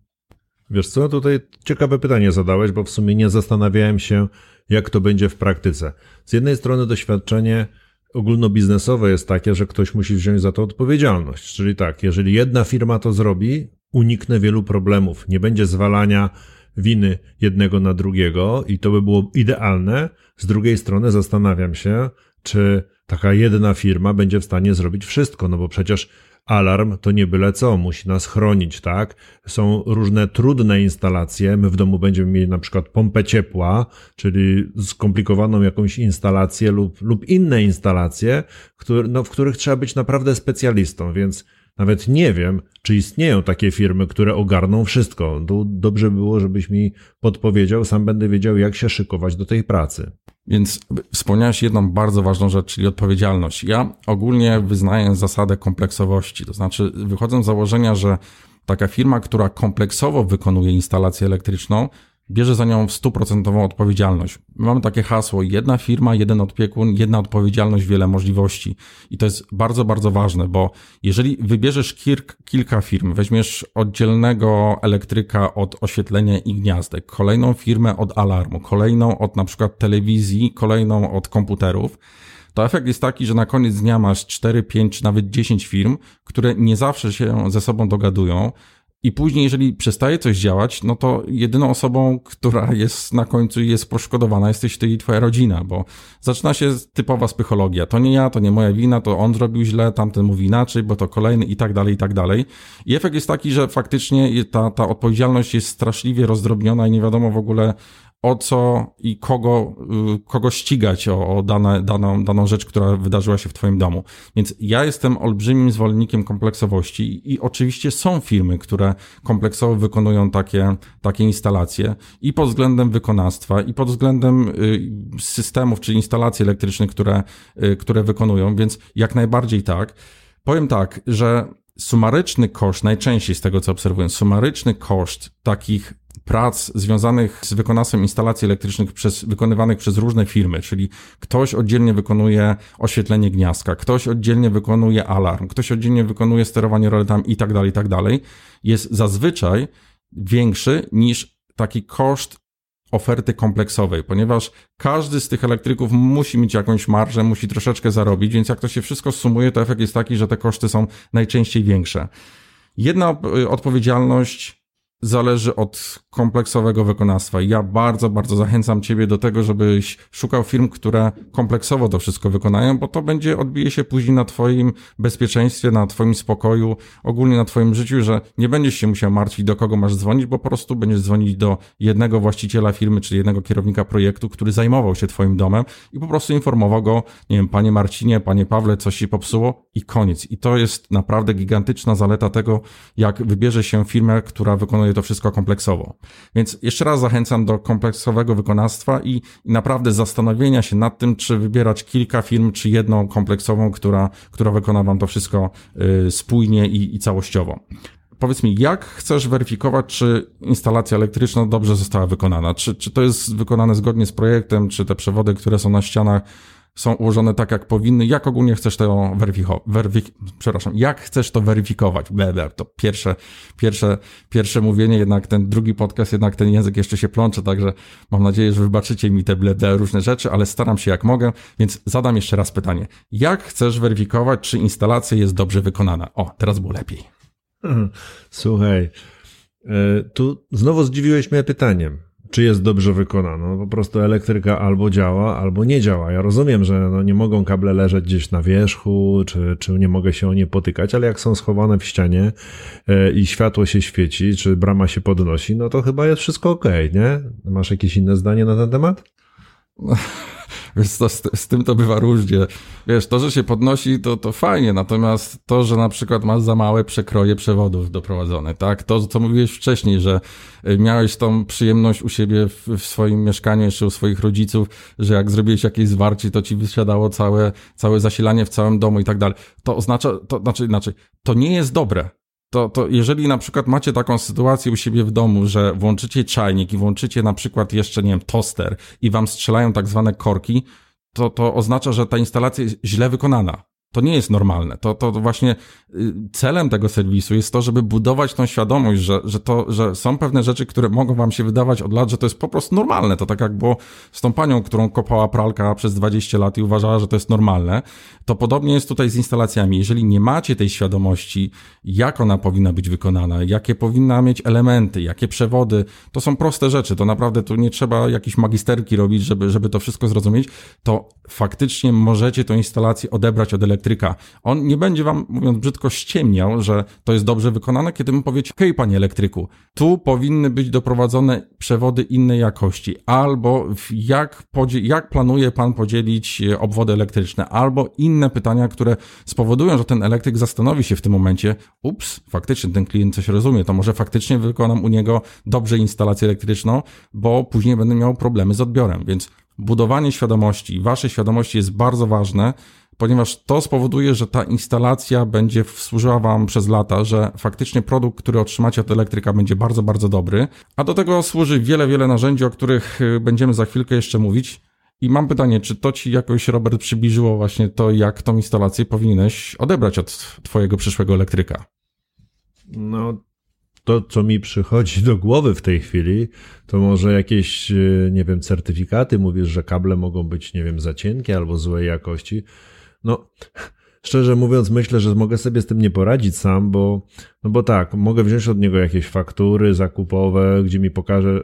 Wiesz co, tutaj ciekawe pytanie zadałeś, bo w sumie nie zastanawiałem się, jak to będzie w praktyce. Z jednej strony doświadczenie ogólnobiznesowe jest takie, że ktoś musi wziąć za to odpowiedzialność. Czyli tak, jeżeli jedna firma to zrobi, uniknę wielu problemów. Nie będzie zwalania winy jednego na drugiego i to by było idealne. Z drugiej strony zastanawiam się, czy taka jedna firma będzie w stanie zrobić wszystko, no bo przecież Alarm to nie byle co, musi nas chronić, tak? Są różne trudne instalacje. My w domu będziemy mieli na przykład pompę ciepła, czyli skomplikowaną jakąś instalację lub, lub inne instalacje, no, w których trzeba być naprawdę specjalistą, więc nawet nie wiem, czy istnieją takie firmy, które ogarną wszystko. To dobrze było, żebyś mi podpowiedział, sam będę wiedział, jak się szykować do tej pracy. Więc wspomniałeś jedną bardzo ważną rzecz, czyli odpowiedzialność. Ja ogólnie wyznaję zasadę kompleksowości, to znaczy wychodzę z założenia, że taka firma, która kompleksowo wykonuje instalację elektryczną, bierze za nią stuprocentową odpowiedzialność. Mamy takie hasło, jedna firma, jeden opiekun, jedna odpowiedzialność, wiele możliwości. I to jest bardzo, bardzo ważne, bo jeżeli wybierzesz kilka firm, weźmiesz oddzielnego elektryka od oświetlenia i gniazdek, kolejną firmę od alarmu, kolejną od na przykład telewizji, kolejną od komputerów, to efekt jest taki, że na koniec dnia masz 4, 5 czy nawet 10 firm, które nie zawsze się ze sobą dogadują, i później, jeżeli przestaje coś działać, no to jedyną osobą, która jest na końcu jest poszkodowana, jesteś ty i twoja rodzina, bo zaczyna się typowa psychologia. To nie ja, to nie moja wina, to on zrobił źle, tamten mówi inaczej, bo to kolejny i tak dalej, i tak dalej. I efekt jest taki, że faktycznie ta, ta odpowiedzialność jest straszliwie rozdrobniona i nie wiadomo w ogóle, o co i kogo, y, kogo ścigać o, o dane, daną, daną rzecz, która wydarzyła się w Twoim domu. Więc ja jestem olbrzymim zwolennikiem kompleksowości i oczywiście są firmy, które kompleksowo wykonują takie, takie instalacje i pod względem wykonawstwa, i pod względem y, systemów czy instalacji elektrycznych, które, y, które wykonują, więc jak najbardziej tak. Powiem tak, że sumaryczny koszt, najczęściej z tego co obserwuję, sumaryczny koszt takich prac związanych z wykonawstwem instalacji elektrycznych przez, wykonywanych przez różne firmy, czyli ktoś oddzielnie wykonuje oświetlenie gniazdka, ktoś oddzielnie wykonuje alarm, ktoś oddzielnie wykonuje sterowanie roletami i tak dalej, i tak dalej, jest zazwyczaj większy niż taki koszt oferty kompleksowej, ponieważ każdy z tych elektryków musi mieć jakąś marżę, musi troszeczkę zarobić, więc jak to się wszystko sumuje, to efekt jest taki, że te koszty są najczęściej większe. Jedna odpowiedzialność zależy od kompleksowego wykonawstwa. Ja bardzo, bardzo zachęcam Ciebie do tego, żebyś szukał firm, które kompleksowo to wszystko wykonają, bo to będzie, odbije się później na Twoim bezpieczeństwie, na Twoim spokoju, ogólnie na Twoim życiu, że nie będziesz się musiał martwić, do kogo masz dzwonić, bo po prostu będziesz dzwonić do jednego właściciela firmy, czy jednego kierownika projektu, który zajmował się Twoim domem i po prostu informował go, nie wiem, Panie Marcinie, Panie Pawle, coś się popsuło i koniec. I to jest naprawdę gigantyczna zaleta tego, jak wybierze się firmę, która wykonuje to wszystko kompleksowo. Więc jeszcze raz zachęcam do kompleksowego wykonawstwa i, i naprawdę zastanowienia się nad tym, czy wybierać kilka firm, czy jedną kompleksową, która, która wykona wam to wszystko y, spójnie i, i całościowo powiedz mi, jak chcesz weryfikować, czy instalacja elektryczna dobrze została wykonana? Czy, czy to jest wykonane zgodnie z projektem, czy te przewody, które są na ścianach, są ułożone tak, jak powinny. Jak ogólnie chcesz to weryfikować? przepraszam, jak chcesz to weryfikować? Ble, to pierwsze, pierwsze, pierwsze mówienie, jednak ten drugi podcast, jednak ten język jeszcze się plącze, także mam nadzieję, że wybaczycie mi te ble, różne rzeczy, ale staram się jak mogę, więc zadam jeszcze raz pytanie. Jak chcesz weryfikować, czy instalacja jest dobrze wykonana? O, teraz było lepiej. [laughs] Słuchaj, e, tu znowu zdziwiłeś mnie pytaniem czy jest dobrze wykonana. No, po prostu elektryka albo działa, albo nie działa. Ja rozumiem, że no, nie mogą kable leżeć gdzieś na wierzchu, czy, czy nie mogę się o nie potykać, ale jak są schowane w ścianie e, i światło się świeci, czy brama się podnosi, no to chyba jest wszystko ok, nie? Masz jakieś inne zdanie na ten temat? [laughs] Wiesz, to, z, z, tym to bywa różnie. Wiesz, to, że się podnosi, to, to fajnie, natomiast to, że na przykład masz za małe przekroje przewodów doprowadzone, tak? To, co mówiłeś wcześniej, że y, miałeś tą przyjemność u siebie w, w swoim mieszkaniu, jeszcze u swoich rodziców, że jak zrobiłeś jakieś zwarcie, to ci wysiadało całe, całe zasilanie w całym domu i tak dalej. To oznacza, to znaczy, inaczej, to nie jest dobre to, to jeżeli na przykład macie taką sytuację u siebie w domu, że włączycie czajnik i włączycie na przykład jeszcze, nie wiem, toster i wam strzelają tak zwane korki, to, to oznacza, że ta instalacja jest źle wykonana. To nie jest normalne. To, to właśnie y, celem tego serwisu jest to, żeby budować tą świadomość, że, że, to, że są pewne rzeczy, które mogą wam się wydawać od lat, że to jest po prostu normalne. To tak jak było z tą panią, którą kopała pralka przez 20 lat i uważała, że to jest normalne. To podobnie jest tutaj z instalacjami. Jeżeli nie macie tej świadomości, jak ona powinna być wykonana, jakie powinna mieć elementy, jakie przewody, to są proste rzeczy. To naprawdę tu nie trzeba jakiejś magisterki robić, żeby, żeby to wszystko zrozumieć. To faktycznie możecie tą instalację odebrać od elektryka elektryka. On nie będzie wam, mówiąc brzydko, ściemniał, że to jest dobrze wykonane, kiedy mu powiecie, hej panie elektryku, tu powinny być doprowadzone przewody innej jakości, albo jak, jak planuje pan podzielić e, obwody elektryczne, albo inne pytania, które spowodują, że ten elektryk zastanowi się w tym momencie, ups, faktycznie ten klient coś rozumie, to może faktycznie wykonam u niego dobrze instalację elektryczną, bo później będę miał problemy z odbiorem, więc budowanie świadomości, waszej świadomości jest bardzo ważne, ponieważ to spowoduje, że ta instalacja będzie służyła Wam przez lata, że faktycznie produkt, który otrzymacie od elektryka będzie bardzo, bardzo dobry, a do tego służy wiele, wiele narzędzi, o których y, będziemy za chwilkę jeszcze mówić. I mam pytanie, czy to Ci jakoś, Robert, przybliżyło właśnie to, jak tą instalację powinieneś odebrać od Twojego przyszłego elektryka? No, to, co mi przychodzi do głowy w tej chwili, to może jakieś, y, nie wiem, certyfikaty. Mówisz, że kable mogą być, nie wiem, za cienkie albo złej jakości. No, szczerze mówiąc, myślę, że mogę sobie z tym nie poradzić sam, bo, no bo tak, mogę wziąć od niego jakieś faktury zakupowe, gdzie mi pokaże,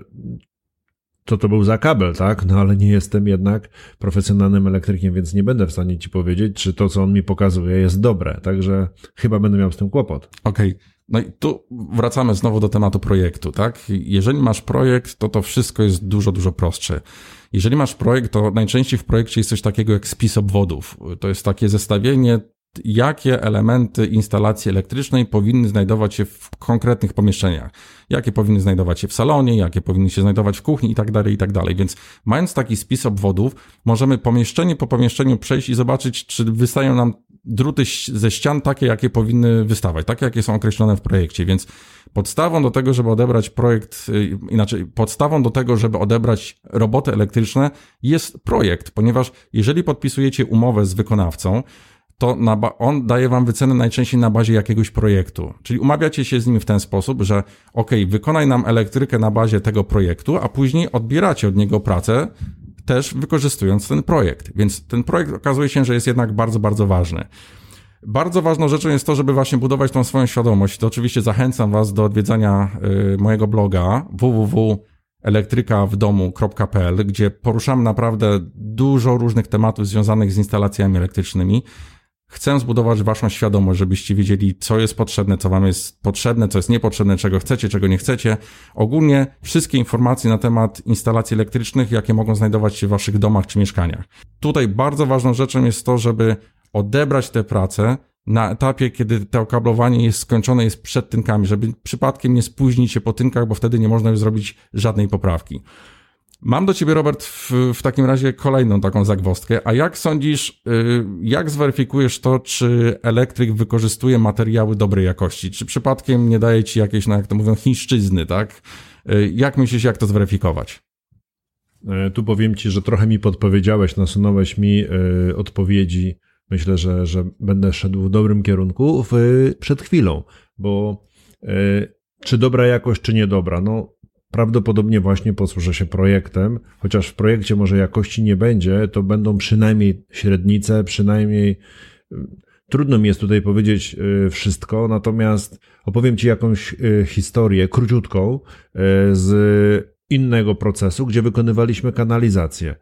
co to był za kabel, tak? No ale nie jestem jednak profesjonalnym elektrykiem, więc nie będę w stanie ci powiedzieć, czy to, co on mi pokazuje, jest dobre. Także chyba będę miał z tym kłopot. Okej. Okay. No i tu wracamy znowu do tematu projektu, tak? Jeżeli masz projekt, to to wszystko jest dużo, dużo prostsze. Jeżeli masz projekt, to najczęściej w projekcie jest coś takiego jak spis obwodów. To jest takie zestawienie, jakie elementy instalacji elektrycznej powinny znajdować się w konkretnych pomieszczeniach. Jakie powinny znajdować się w salonie, jakie powinny się znajdować w kuchni i tak dalej, i tak dalej. Więc mając taki spis obwodów, możemy pomieszczenie po pomieszczeniu przejść i zobaczyć, czy wystają nam druty ze ścian takie, jakie powinny wystawać, takie, jakie są określone w projekcie. Więc podstawą do tego, żeby odebrać projekt, y, inaczej, podstawą do tego, żeby odebrać roboty elektryczne jest projekt, ponieważ jeżeli podpisujecie umowę z wykonawcą, to on daje wam wycenę najczęściej na bazie jakiegoś projektu. Czyli umawiacie się z nim w ten sposób, że ok, wykonaj nam elektrykę na bazie tego projektu, a później odbieracie od niego pracę też wykorzystując ten projekt. Więc ten projekt okazuje się, że jest jednak bardzo, bardzo ważny. Bardzo ważną rzeczą jest to, żeby właśnie budować tą swoją świadomość. To oczywiście zachęcam Was do odwiedzania y, mojego bloga www.elektrykawdomu.pl, gdzie poruszam naprawdę dużo różnych tematów związanych z instalacjami elektrycznymi. Chcę zbudować waszą świadomość, żebyście wiedzieli, co jest potrzebne, co wam jest potrzebne, co jest niepotrzebne, czego chcecie, czego nie chcecie. Ogólnie wszystkie informacje na temat instalacji elektrycznych, jakie mogą znajdować się w waszych domach czy mieszkaniach. Tutaj bardzo ważną rzeczą jest to, żeby odebrać tę pracę na etapie, kiedy to okablowanie jest skończone, jest przed tynkami, żeby przypadkiem nie spóźnić się po tynkach, bo wtedy nie można już zrobić żadnej poprawki. Mam do ciebie, Robert, w, w, takim razie kolejną taką zagwostkę. A jak sądzisz, y, jak zweryfikujesz to, czy elektryk wykorzystuje materiały dobrej jakości? Czy przypadkiem nie daje ci jakiejś, no jak to mówią, chińszczyzny, tak? Y, jak myślisz, jak to zweryfikować? E, tu powiem ci, że trochę mi podpowiedziałeś, nasunąłeś mi y, odpowiedzi. Myślę, że, że będę szedł w dobrym kierunku w, przed chwilą, bo czy dobra jakość, czy niedobra? No, prawdopodobnie właśnie posłużę się projektem, chociaż w projekcie może jakości nie będzie, to będą przynajmniej średnice, przynajmniej trudno mi jest tutaj powiedzieć y, wszystko, natomiast opowiem Ci jakąś y, historię króciutką y, z innego procesu, gdzie wykonywaliśmy kanalizację.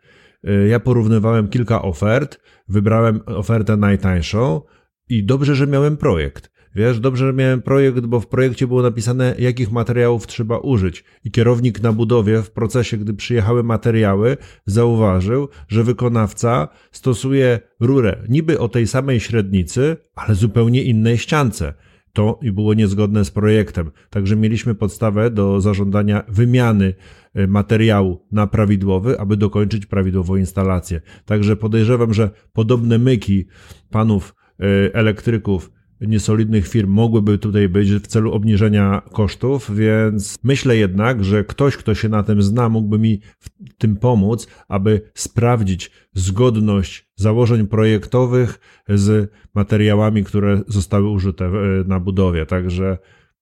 Ja porównywałem kilka ofert, wybrałem ofertę najtańszą i dobrze, że miałem projekt. Wiesz, dobrze, że miałem projekt, bo w projekcie było napisane, jakich materiałów trzeba użyć. I kierownik na budowie w procesie, gdy przyjechały materiały, zauważył, że wykonawca stosuje rurę niby o tej samej średnicy, ale zupełnie innej ściance. To i było niezgodne z projektem. Także mieliśmy podstawę do zażądania wymiany e, materiału na prawidłowy, aby dokończyć prawidłową instalację. Także podejrzewam, że podobne myki panów e, elektryków niesolidnych firm mogłyby tutaj być w celu obniżenia kosztów, więc myślę jednak, że ktoś, kto się na tym zna, mógłby mi w tym pomóc, aby sprawdzić zgodność założeń projektowych z materiałami, które zostały użyte na budowie. Także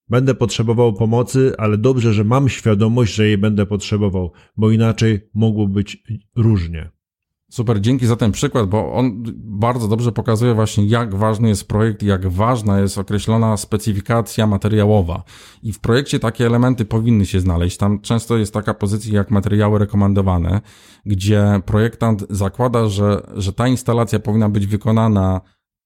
Będę potrzebował pomocy, ale dobrze, że mam świadomość, że jej będę potrzebował, bo inaczej mogło być różnie. Super, dzięki za ten przykład, bo on bardzo dobrze pokazuje właśnie, jak ważny jest projekt, jak ważna jest określona specyfikacja materiałowa. I w projekcie takie elementy powinny się znaleźć. Tam często jest taka pozycja jak materiały rekomendowane, gdzie projektant zakłada, że, że ta instalacja powinna być wykonana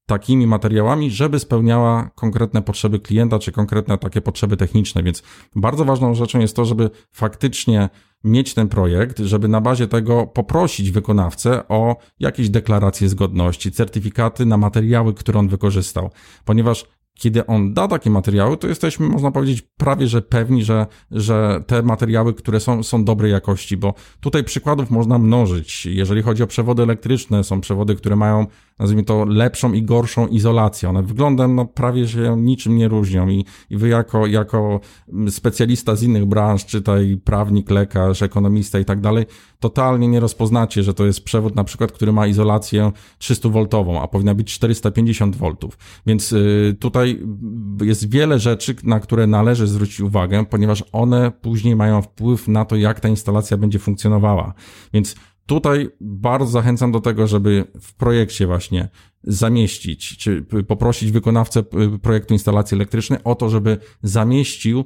takimi materiałami, żeby spełniała konkretne potrzeby klienta, czy konkretne takie potrzeby techniczne. Więc bardzo ważną rzeczą jest to, żeby faktycznie mieć ten projekt, żeby na bazie tego poprosić wykonawcę o jakieś deklaracje zgodności, certyfikaty na materiały, które on wykorzystał, ponieważ kiedy on da takie materiały, to jesteśmy, można powiedzieć, prawie że pewni, że, że te materiały, które są, są dobrej jakości, bo tutaj przykładów można mnożyć. Jeżeli chodzi o przewody elektryczne, są przewody, które mają nazwijmy to, lepszą i gorszą izolację. One wyglądem no, prawie się niczym nie różnią i, i wy jako, jako specjalista z innych branż, czytaj prawnik, lekarz, ekonomista i tak dalej, totalnie nie rozpoznacie, że to jest przewód na przykład, który ma izolację 300-woltową, a powinna być 450 V. Więc y, tutaj jest wiele rzeczy, na które należy zwrócić uwagę, ponieważ one później mają wpływ na to, jak ta instalacja będzie funkcjonowała. Więc tutaj bardzo zachęcam do tego, żeby w projekcie właśnie zamieścić, czy poprosić wykonawcę y, projektu instalacji elektrycznej o to, żeby zamieścił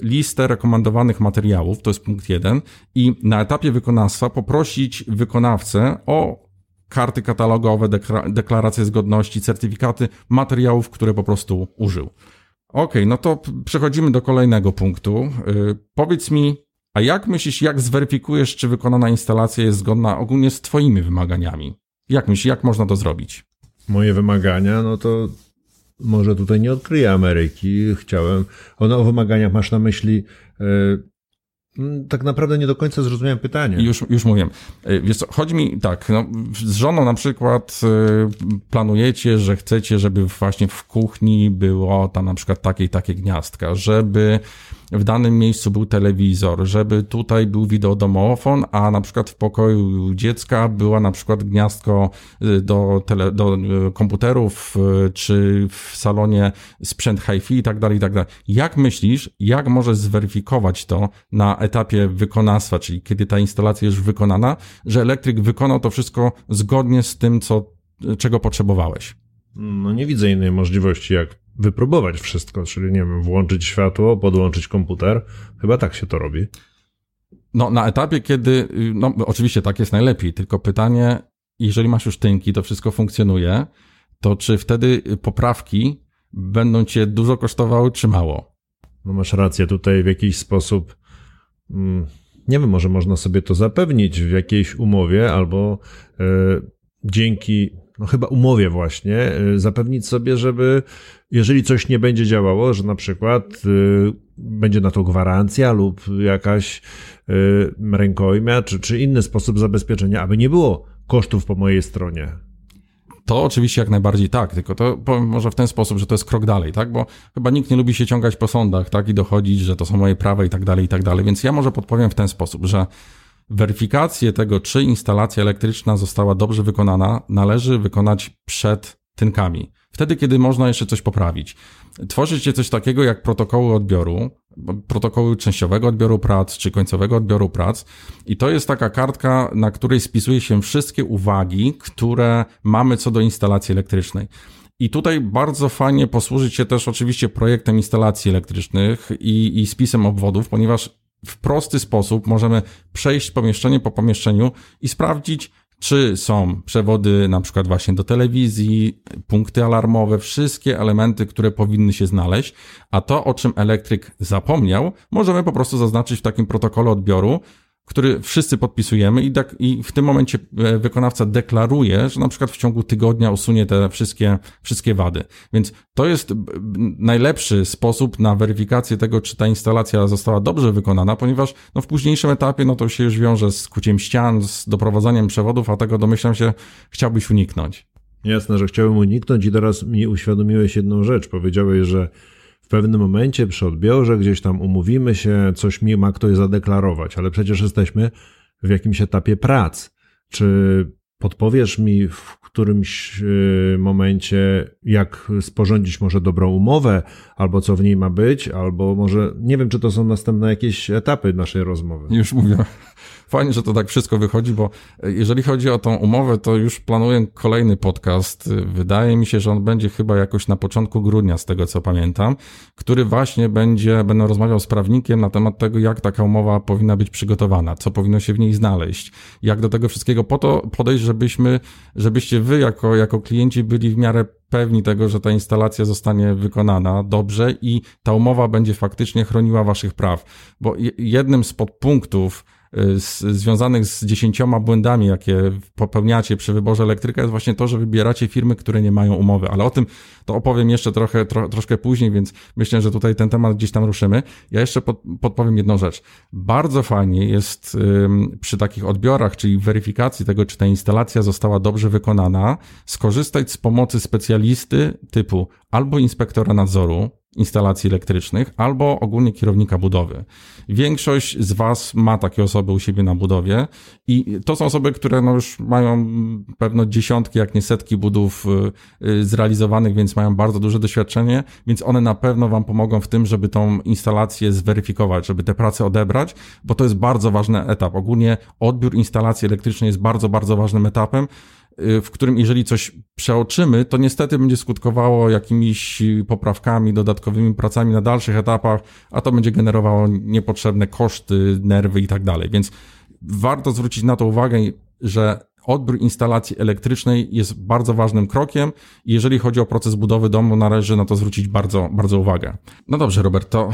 listę rekomendowanych materiałów, to jest punkt jeden, i na etapie wykonawstwa poprosić wykonawcę o karty katalogowe, deklaracje zgodności, certyfikaty materiałów, które po prostu użył. Ok, no to przechodzimy do kolejnego punktu. Yy, powiedz mi, a jak myślisz, jak zweryfikujesz, czy wykonana instalacja jest zgodna ogólnie z Twoimi wymaganiami? Jak myślisz, jak można to zrobić? Moje wymagania, no to może tutaj nie odkryję Ameryki. Chciałem. Ono o wymaganiach masz na myśli. Yy, tak naprawdę nie do końca zrozumiałem pytanie. Już, już mówię. E, wiesz co, chodzi mi tak, no, z żoną na przykład yy, planujecie, że chcecie, żeby właśnie w kuchni było tam na przykład takie i takie gniazdka, żeby w danym miejscu był telewizor, żeby tutaj był wideodomofon, a na przykład w pokoju dziecka była na przykład gniazdko y, do, tele, do y, komputerów, y, czy w salonie sprzęt hi-fi i tak dalej, i tak dalej. Jak myślisz, jak możesz zweryfikować to na etapie wykonawstwa, czyli kiedy ta instalacja już wykonana, że elektryk wykonał to wszystko zgodnie z tym, co, czego potrzebowałeś? No nie widzę innej możliwości, jak wypróbować wszystko, czyli nie wiem, włączyć światło, podłączyć komputer. Chyba tak się to robi. No, na etapie, kiedy, no, oczywiście tak jest najlepiej, tylko pytanie, jeżeli masz już tynki, to wszystko funkcjonuje, to czy wtedy poprawki będą cię dużo kosztowały, czy mało? No masz rację, tutaj w jakiś sposób, mm, nie wiem, może można sobie to zapewnić w jakiejś umowie albo e, dzięki no chyba umowie właśnie, y, zapewnić sobie, żeby jeżeli coś nie będzie działało, że na przykład y, będzie na to gwarancja lub jakaś y, rękojmia, czy, czy inny sposób zabezpieczenia, aby nie było kosztów po mojej stronie. To oczywiście jak najbardziej tak, tylko to może w ten sposób, że to jest krok dalej, tak? Bo chyba nikt nie lubi się ciągać po sądach, tak? I dochodzić, że to są moje prawa i tak dalej, i tak dalej. Więc ja może podpowiem w ten sposób, że Weryfikację tego, czy instalacja elektryczna została dobrze wykonana, należy wykonać przed tynkami. Wtedy, kiedy można jeszcze coś poprawić. Tworzycie coś takiego jak protokoły odbioru, protokoły częściowego odbioru prac czy końcowego odbioru prac. I to jest taka kartka, na której spisuje się wszystkie uwagi, które mamy co do instalacji elektrycznej. I tutaj bardzo fajnie posłużyć się też oczywiście projektem instalacji elektrycznych i, i spisem obwodów, ponieważ w prosty sposób możemy przejść pomieszczenie po pomieszczeniu i sprawdzić, czy są przewody na przykład właśnie do telewizji, punkty alarmowe, wszystkie elementy, które powinny się znaleźć, a to, o czym elektryk zapomniał, możemy po prostu zaznaczyć w takim protokole odbioru, który wszyscy podpisujemy i, tak, i w tym momencie e, wykonawca deklaruje, że na przykład w ciągu tygodnia usunie te wszystkie, wszystkie wady. Więc to jest najlepszy sposób na weryfikację tego, czy ta instalacja została dobrze wykonana, ponieważ no, w późniejszym etapie no, to się już wiąże z kuciem ścian, z doprowadzaniem przewodów, a tego domyślam się chciałbyś uniknąć. Jasne, że chciałbym uniknąć i teraz mi uświadomiłeś jedną rzecz. Powiedziałeś, że w pewnym momencie przy odbiorze gdzieś tam umówimy się, coś mi ma ktoś zadeklarować, ale przecież jesteśmy w jakimś etapie prac. Czy podpowiesz mi w którymś y, momencie, jak sporządzić może dobrą umowę, albo co w niej ma być, albo może nie wiem, czy to są następne jakieś etapy naszej rozmowy. Już mówię. Fajnie, że to tak wszystko wychodzi, bo jeżeli chodzi o tą umowę, to już planuję kolejny podcast. Wydaje mi się, że on będzie chyba jakoś na początku grudnia, z tego co pamiętam, który właśnie będzie, będę rozmawiał z prawnikiem na temat tego, jak taka umowa powinna być przygotowana, co powinno się w niej znaleźć, jak do tego wszystkiego po to podejść, żebyśmy, żebyście wy jako, jako klienci byli w miarę pewni tego, że ta instalacja zostanie wykonana dobrze i ta umowa będzie faktycznie chroniła waszych praw. Bo jednym z podpunktów z, związanych z dziesięcioma błędami, jakie popełniacie przy wyborze elektryka, jest właśnie to, że wybieracie firmy, które nie mają umowy. Ale o tym to opowiem jeszcze trochę, tro, troszkę później, więc myślę, że tutaj ten temat gdzieś tam ruszymy. Ja jeszcze pod, podpowiem jedną rzecz. Bardzo fajnie jest ym, przy takich odbiorach, czyli weryfikacji tego, czy ta instalacja została dobrze wykonana, skorzystać z pomocy specjalisty typu albo inspektora nadzoru, instalacji elektrycznych, albo ogólnie kierownika budowy. Większość z Was ma takie osoby u siebie na budowie i to są osoby, które no już mają pewno dziesiątki, jak nie setki budów y, y, zrealizowanych, więc mają bardzo duże doświadczenie, więc one na pewno Wam pomogą w tym, żeby tą instalację zweryfikować, żeby te prace odebrać, bo to jest bardzo ważny etap. Ogólnie odbiór instalacji elektrycznej jest bardzo, bardzo ważnym etapem, w którym jeżeli coś przeoczymy, to niestety będzie skutkowało jakimiś poprawkami, dodatkowymi pracami na dalszych etapach, a to będzie generowało niepotrzebne koszty, nerwy i tak dalej. Więc warto zwrócić na to uwagę, że odbiór instalacji elektrycznej jest bardzo ważnym krokiem i jeżeli chodzi o proces budowy domu, należy na to zwrócić bardzo, bardzo uwagę. No dobrze, Robert, to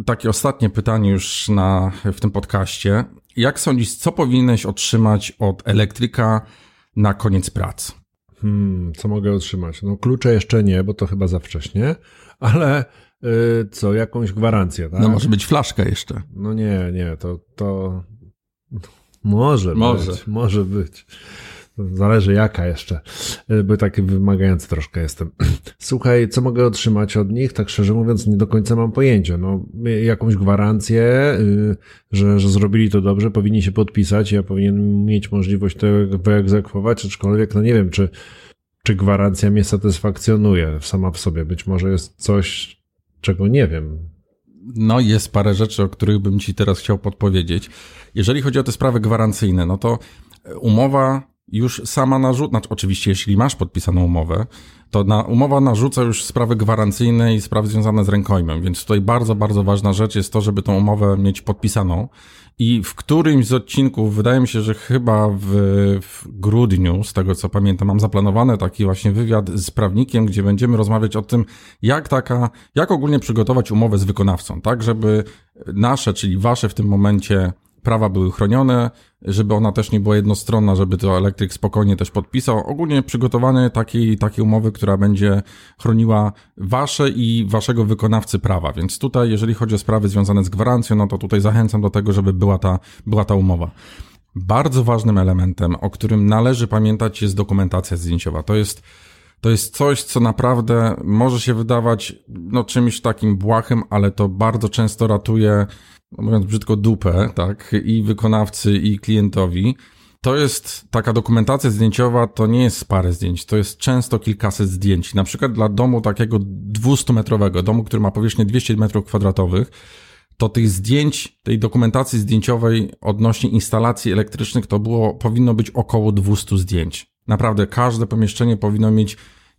y, takie ostatnie pytanie już na, w tym podcaście. Jak sądzisz, co powinieneś otrzymać od elektryka na koniec prac? Hmm, co mogę otrzymać? No klucze jeszcze nie, bo to chyba za wcześnie, ale yy, co, jakąś gwarancję, tak? No może być flaszka jeszcze. No nie, nie, to, to może, może być, może być. Zależy jaka jeszcze, y, bo taki wymagający troszkę jestem. [clears throat] Słuchaj, co mogę otrzymać od nich? Tak szczerze mówiąc, nie do końca mam pojęcia. No, jakąś gwarancję, y, że, że zrobili to dobrze, powinni się podpisać, ja powinien mieć możliwość to wyegzekwować, aczkolwiek, no nie wiem, czy, czy gwarancja mnie satysfakcjonuje sama w sobie. Być może jest coś, czego nie wiem. No, jest parę rzeczy, o których bym Ci teraz chciał podpowiedzieć. Jeżeli chodzi o te sprawy gwarancyjne, no to umowa już sama narzuca, znaczy oczywiście jeśli masz podpisaną umowę, to na, umowa narzuca już sprawy gwarancyjne i sprawy związane z rękojmem, więc tutaj bardzo, bardzo ważna rzecz jest to, żeby tą umowę mieć podpisaną. I w którymś z odcinków, wydaje mi się, że chyba w, w grudniu, z tego co pamiętam, mam zaplanowany taki właśnie wywiad z prawnikiem, gdzie będziemy rozmawiać o tym, jak taka, jak ogólnie przygotować umowę z wykonawcą, tak, żeby nasze, czyli wasze w tym momencie prawa były chronione, żeby ona też nie była jednostronna, żeby to elektryk spokojnie też podpisał. Ogólnie przygotowanie takiej, takiej umowy, która będzie chroniła wasze i waszego wykonawcy prawa. Więc tutaj, jeżeli chodzi o sprawy związane z gwarancją, no to tutaj zachęcam do tego, żeby była ta, była ta umowa. Bardzo ważnym elementem, o którym należy pamiętać, jest dokumentacja zdjęciowa. To jest to jest coś, co naprawdę może się wydawać no, czymś takim błahym, ale to bardzo często ratuje mówiąc brzydko, dupę, tak, i wykonawcy, i klientowi. To jest taka dokumentacja zdjęciowa, to nie jest parę zdjęć, to jest często kilkaset zdjęć. Na przykład dla domu takiego 200-metrowego, domu, który ma powierzchnię 200 metrów kwadratowych, to tych zdjęć, tej dokumentacji zdjęciowej odnośnie instalacji elektrycznych to było, powinno być około 200 zdjęć. Naprawdę każde pomieszczenie powinno mieć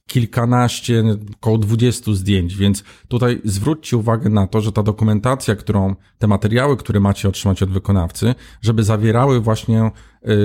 kilkanaście, około dwudziestu zdjęć, więc tutaj zwróćcie uwagę na to, że ta dokumentacja, którą, te materiały, które macie otrzymać od wykonawcy, żeby zawierały właśnie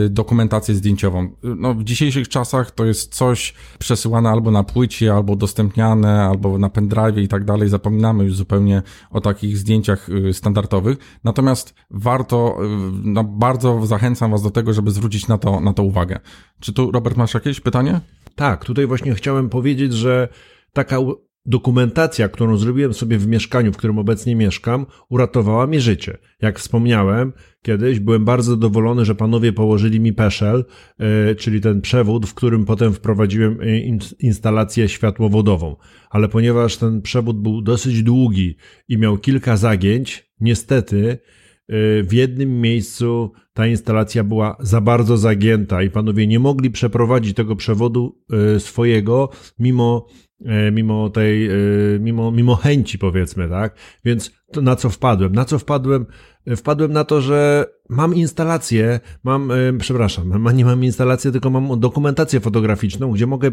y, dokumentację zdjęciową. No, w dzisiejszych czasach to jest coś przesyłane albo na płycie, albo udostępniane, albo na pendrive i tak dalej. Zapominamy już zupełnie o takich zdjęciach y, standardowych. Natomiast warto, y, no, bardzo zachęcam Was do tego, żeby zwrócić na to, na to uwagę. Czy tu, Robert, masz jakieś pytanie? Tak, tutaj właśnie chciałem powiedzieć, że taka dokumentacja, którą zrobiłem sobie w mieszkaniu, w którym obecnie mieszkam, uratowała mi życie. Jak wspomniałem, kiedyś byłem bardzo zadowolony, że panowie położyli mi peszel, yy, czyli ten przewód, w którym potem wprowadziłem e, instalację światłowodową. Ale ponieważ ten przewód był dosyć długi i miał kilka zagięć, niestety w jednym miejscu ta instalacja była za bardzo zagięta i panowie nie mogli przeprowadzić tego przewodu e, swojego mimo, e, mimo tej, e, mimo, mimo chęci powiedzmy, tak? Więc na co wpadłem? Na co wpadłem? Wpadłem na to, że mam instalację, mam, e, przepraszam, [laughs] nie mam instalację, tylko mam dokumentację fotograficzną, gdzie mogę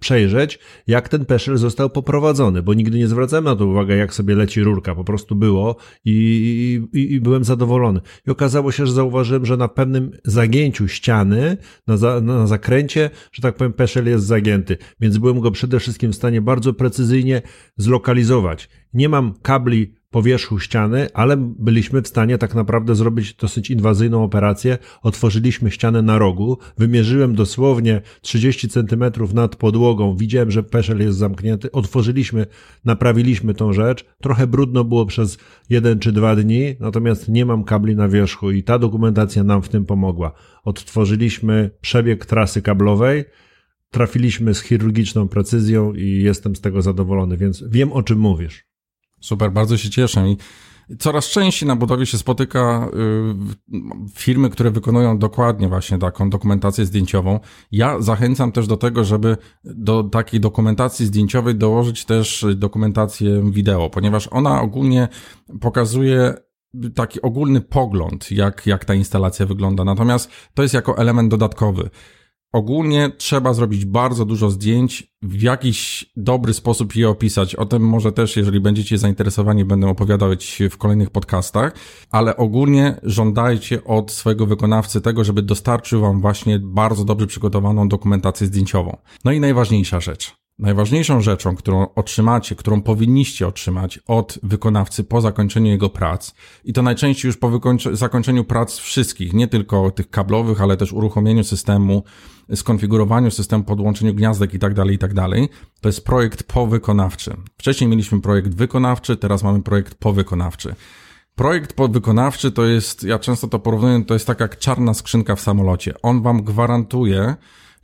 przejrzeć, jak ten peszel został poprowadzony, bo nigdy nie zwracałem na to uwagę, jak sobie leci rurka, po prostu było i, i, i byłem zadowolony. I okazało się, że zauważyłem, że na pewnym zagięciu ściany, na, za, na zakręcie, że tak powiem, peszel jest zagięty, więc byłem go przede wszystkim w stanie bardzo precyzyjnie zlokalizować. Nie mam kabli po wierzchu ściany, ale byliśmy w stanie tak naprawdę zrobić dosyć inwazyjną operację. Otworzyliśmy ścianę na rogu, wymierzyłem dosłownie 30 centymetrów nad podłogą, widziałem, że peszel jest zamknięty, otworzyliśmy, naprawiliśmy tą rzecz. Trochę brudno było przez jeden czy dwa dni, natomiast nie mam kabli na wierzchu i ta dokumentacja nam w tym pomogła. Odtworzyliśmy przebieg trasy kablowej, trafiliśmy z chirurgiczną precyzją i jestem z tego zadowolony, więc wiem o czym mówisz. Super, bardzo się cieszę i coraz częściej na budowie się spotyka y, firmy, które wykonują dokładnie właśnie taką dokumentację zdjęciową. Ja zachęcam też do tego, żeby do takiej dokumentacji zdjęciowej dołożyć też dokumentację wideo, ponieważ ona ogólnie pokazuje taki ogólny pogląd, jak, jak ta instalacja wygląda. Natomiast to jest jako element dodatkowy ogólnie trzeba zrobić bardzo dużo zdjęć, w jakiś dobry sposób je opisać. O tym może też, jeżeli będziecie zainteresowani, będę opowiadać w kolejnych podcastach, ale ogólnie żądajcie od swojego wykonawcy tego, żeby dostarczył wam właśnie bardzo dobrze przygotowaną dokumentację zdjęciową. No i najważniejsza rzecz. Najważniejszą rzeczą, którą otrzymacie, którą powinniście otrzymać od wykonawcy po zakończeniu jego prac, i to najczęściej już po zakończeniu prac wszystkich, nie tylko tych kablowych, ale też uruchomieniu systemu, skonfigurowaniu systemu, podłączeniu gniazdek i tak dalej, i tak to jest projekt powykonawczy. Wcześniej mieliśmy projekt wykonawczy, teraz mamy projekt powykonawczy. Projekt podwykonawczy to jest, ja często to porównuję, to jest tak jak czarna skrzynka w samolocie. On wam gwarantuje,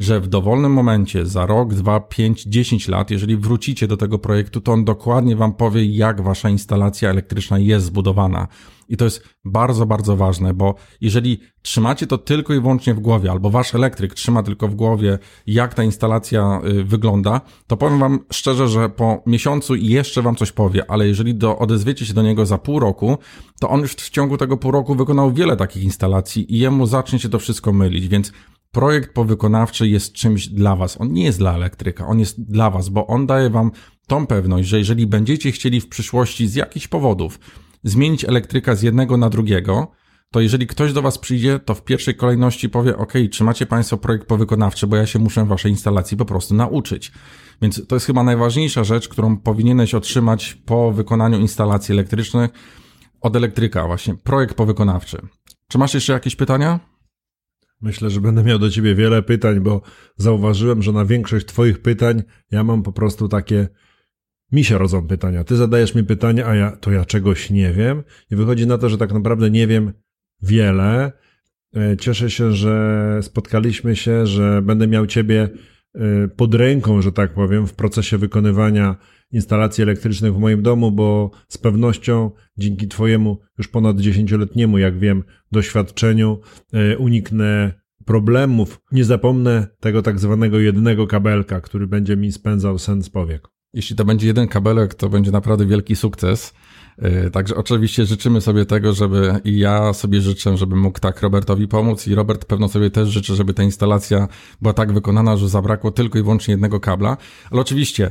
że w dowolnym momencie, za rok, dwa, pięć, dziesięć lat, jeżeli wrócicie do tego projektu, to on dokładnie wam powie, jak wasza instalacja elektryczna jest zbudowana. I to jest bardzo, bardzo ważne, bo jeżeli trzymacie to tylko i wyłącznie w głowie, albo wasz elektryk trzyma tylko w głowie, jak ta instalacja y, wygląda, to powiem wam szczerze, że po miesiącu jeszcze wam coś powie, ale jeżeli do, odezwiecie się do niego za pół roku, to on już w ciągu tego pół roku wykonał wiele takich instalacji i jemu zacznie się to wszystko mylić, więc projekt powykonawczy jest czymś dla Was. On nie jest dla elektryka, on jest dla Was, bo on daje Wam tą pewność, że jeżeli będziecie chcieli w przyszłości z jakichś powodów zmienić elektryka z jednego na drugiego, to jeżeli ktoś do Was przyjdzie, to w pierwszej kolejności powie: OK, czy macie Państwo projekt powykonawczy, bo ja się muszę Waszej instalacji po prostu nauczyć. Więc to jest chyba najważniejsza rzecz, którą powinieneś otrzymać po wykonaniu instalacji elektrycznych od elektryka, właśnie projekt powykonawczy. Czy masz jeszcze jakieś pytania? Myślę, że będę miał do ciebie wiele pytań, bo zauważyłem, że na większość twoich pytań ja mam po prostu takie mi się rodzą pytania. Ty zadajesz mi pytania, a ja to ja czegoś nie wiem i wychodzi na to, że tak naprawdę nie wiem wiele. E, cieszę się, że spotkaliśmy się, że będę miał ciebie e, pod ręką, że tak powiem, w procesie wykonywania instalacji elektrycznych w moim domu, bo z pewnością dzięki Twojemu już ponad dziesięcioletniemu, jak wiem, doświadczeniu e, uniknę problemów. Nie zapomnę tego tak zwanego jednego kabelka, który będzie mi spędzał sen z powiek. Jeśli to będzie jeden kabelek, to będzie naprawdę wielki sukces. E, także oczywiście życzymy sobie tego, żeby i ja sobie życzę, żeby mógł tak Robertowi pomóc i Robert pewno sobie też życzy, żeby ta instalacja była tak wykonana, że zabrakło tylko i wyłącznie jednego kabla. Ale oczywiście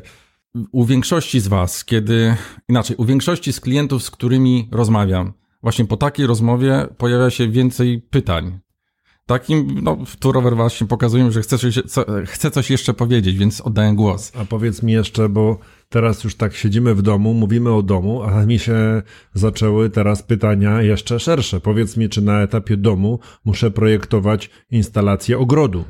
u większości z Was, kiedy, inaczej, u większości z klientów, z którymi rozmawiam, właśnie po takiej rozmowie pojawia się więcej pytań. Takim, no, tu rower właśnie pokazuje, że chce chce coś jeszcze powiedzieć, więc oddaję głos. A powiedz mi jeszcze, bo teraz już tak siedzimy w domu, mówimy o domu, a mi się zaczęły teraz pytania jeszcze szersze. Powiedz mi, czy na etapie domu muszę projektować instalację ogrodu?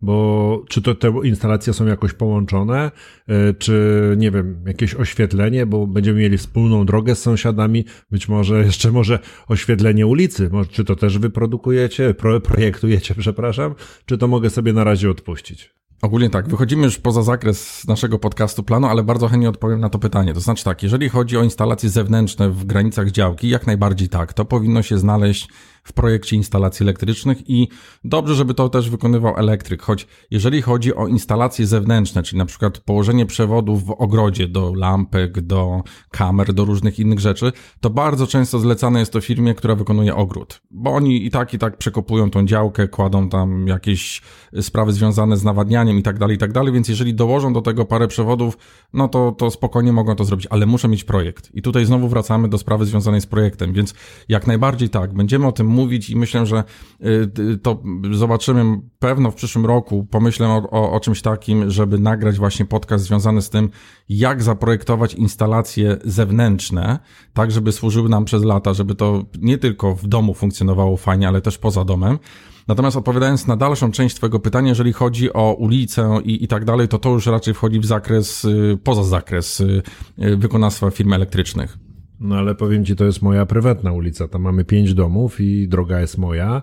Bo czy to te instalacje są jakoś połączone, e, czy nie wiem, jakieś oświetlenie, bo będziemy mieli wspólną drogę z sąsiadami, być może [laughs] jeszcze może oświetlenie ulicy, czy to też wyprodukujecie, projektujecie, [laughs] przepraszam, czy to mogę sobie na razie odpuścić? Ogólnie tak, wychodzimy już poza zakres naszego podcastu planu, ale bardzo chętnie odpowiem na to pytanie. To znaczy tak, jeżeli chodzi o instalacje zewnętrzne w granicach działki, jak najbardziej tak, to powinno się znaleźć w projekcie instalacji elektrycznych i dobrze, żeby to też wykonywał elektryk, choć jeżeli chodzi o instalacje zewnętrzne, czyli na przykład położenie przewodów w ogrodzie do lampek, do kamer, do różnych innych rzeczy, to bardzo często zlecane jest to firmie, która wykonuje ogród, bo oni i tak i tak przekopują tą działkę, kładą tam jakieś sprawy związane z nawadnianiem i tak dalej, i tak dalej, więc jeżeli dołożą do tego parę przewodów, no to, to spokojnie mogą to zrobić, ale muszę mieć projekt. I tutaj znowu wracamy do sprawy związanej z projektem, więc jak najbardziej tak, będziemy o tym omówić i myślę, że y, to zobaczymy pewno w przyszłym roku. Pomyślę o, o, o czymś takim, żeby nagrać właśnie podcast związany z tym, jak zaprojektować instalacje zewnętrzne, tak żeby służyły nam przez lata, żeby to nie tylko w domu funkcjonowało fajnie, ale też poza domem. Natomiast odpowiadając na dalszą część Twojego pytania, jeżeli chodzi o ulicę i, i tak dalej, to to już raczej wchodzi w zakres, y, poza zakres y, wykonawstwa firm elektrycznych. No ale powiem Ci, to jest moja prywatna ulica. Tam mamy pięć domów i droga jest moja,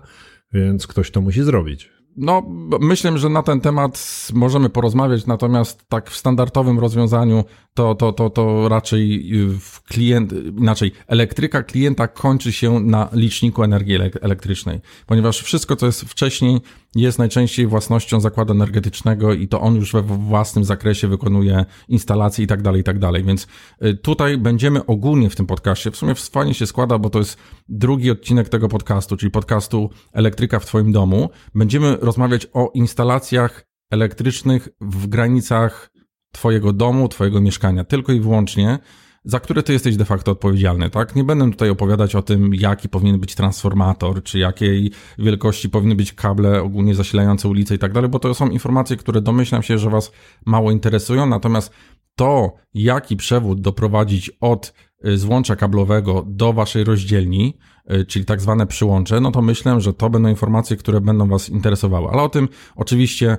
więc ktoś to musi zrobić. No, myślę, że na ten temat możemy porozmawiać, natomiast tak w standardowym rozwiązaniu to, to, to, to raczej w klient, inaczej, elektryka klienta kończy się na liczniku energii elektrycznej, ponieważ wszystko, co jest wcześniej, jest najczęściej własnością zakładu energetycznego i to on już we własnym zakresie wykonuje instalacje i tak dalej, i tak dalej. Więc y, tutaj będziemy ogólnie w tym podcaście, w sumie fajnie się składa, bo to jest drugi odcinek tego podcastu, czyli podcastu Elektryka w Twoim domu. Będziemy rozmawiać o instalacjach elektrycznych w granicach Twojego domu, Twojego mieszkania, tylko i wyłącznie, za które Ty jesteś de facto odpowiedzialny, tak? Nie będę tutaj opowiadać o tym, jaki powinien być transformator, czy jakiej wielkości powinny być kable ogólnie zasilające ulice i tak dalej, bo to są informacje, które domyślam się, że Was mało interesują, natomiast to, jaki przewód doprowadzić od y, złącza kablowego do Waszej rozdzielni, y, czyli tak zwane przyłącze, no to myślę, że to będą informacje, które będą Was interesowały. Ale o tym oczywiście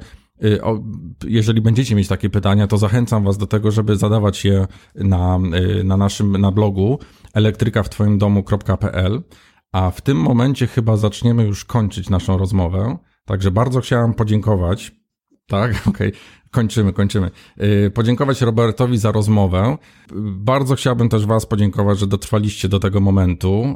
jeżeli będziecie mieć takie pytania, to zachęcam Was do tego, żeby zadawać je na, y, na naszym na blogu elektrykawtwoimdomu.pl. A w tym momencie chyba zaczniemy już kończyć naszą rozmowę. Także bardzo chciałem podziękować. Tak, [laughs] okej, okay. kończymy, kończymy. Y, podziękować Robertowi za rozmowę. Bardzo chciałbym też Was podziękować, że dotrwaliście do tego momentu.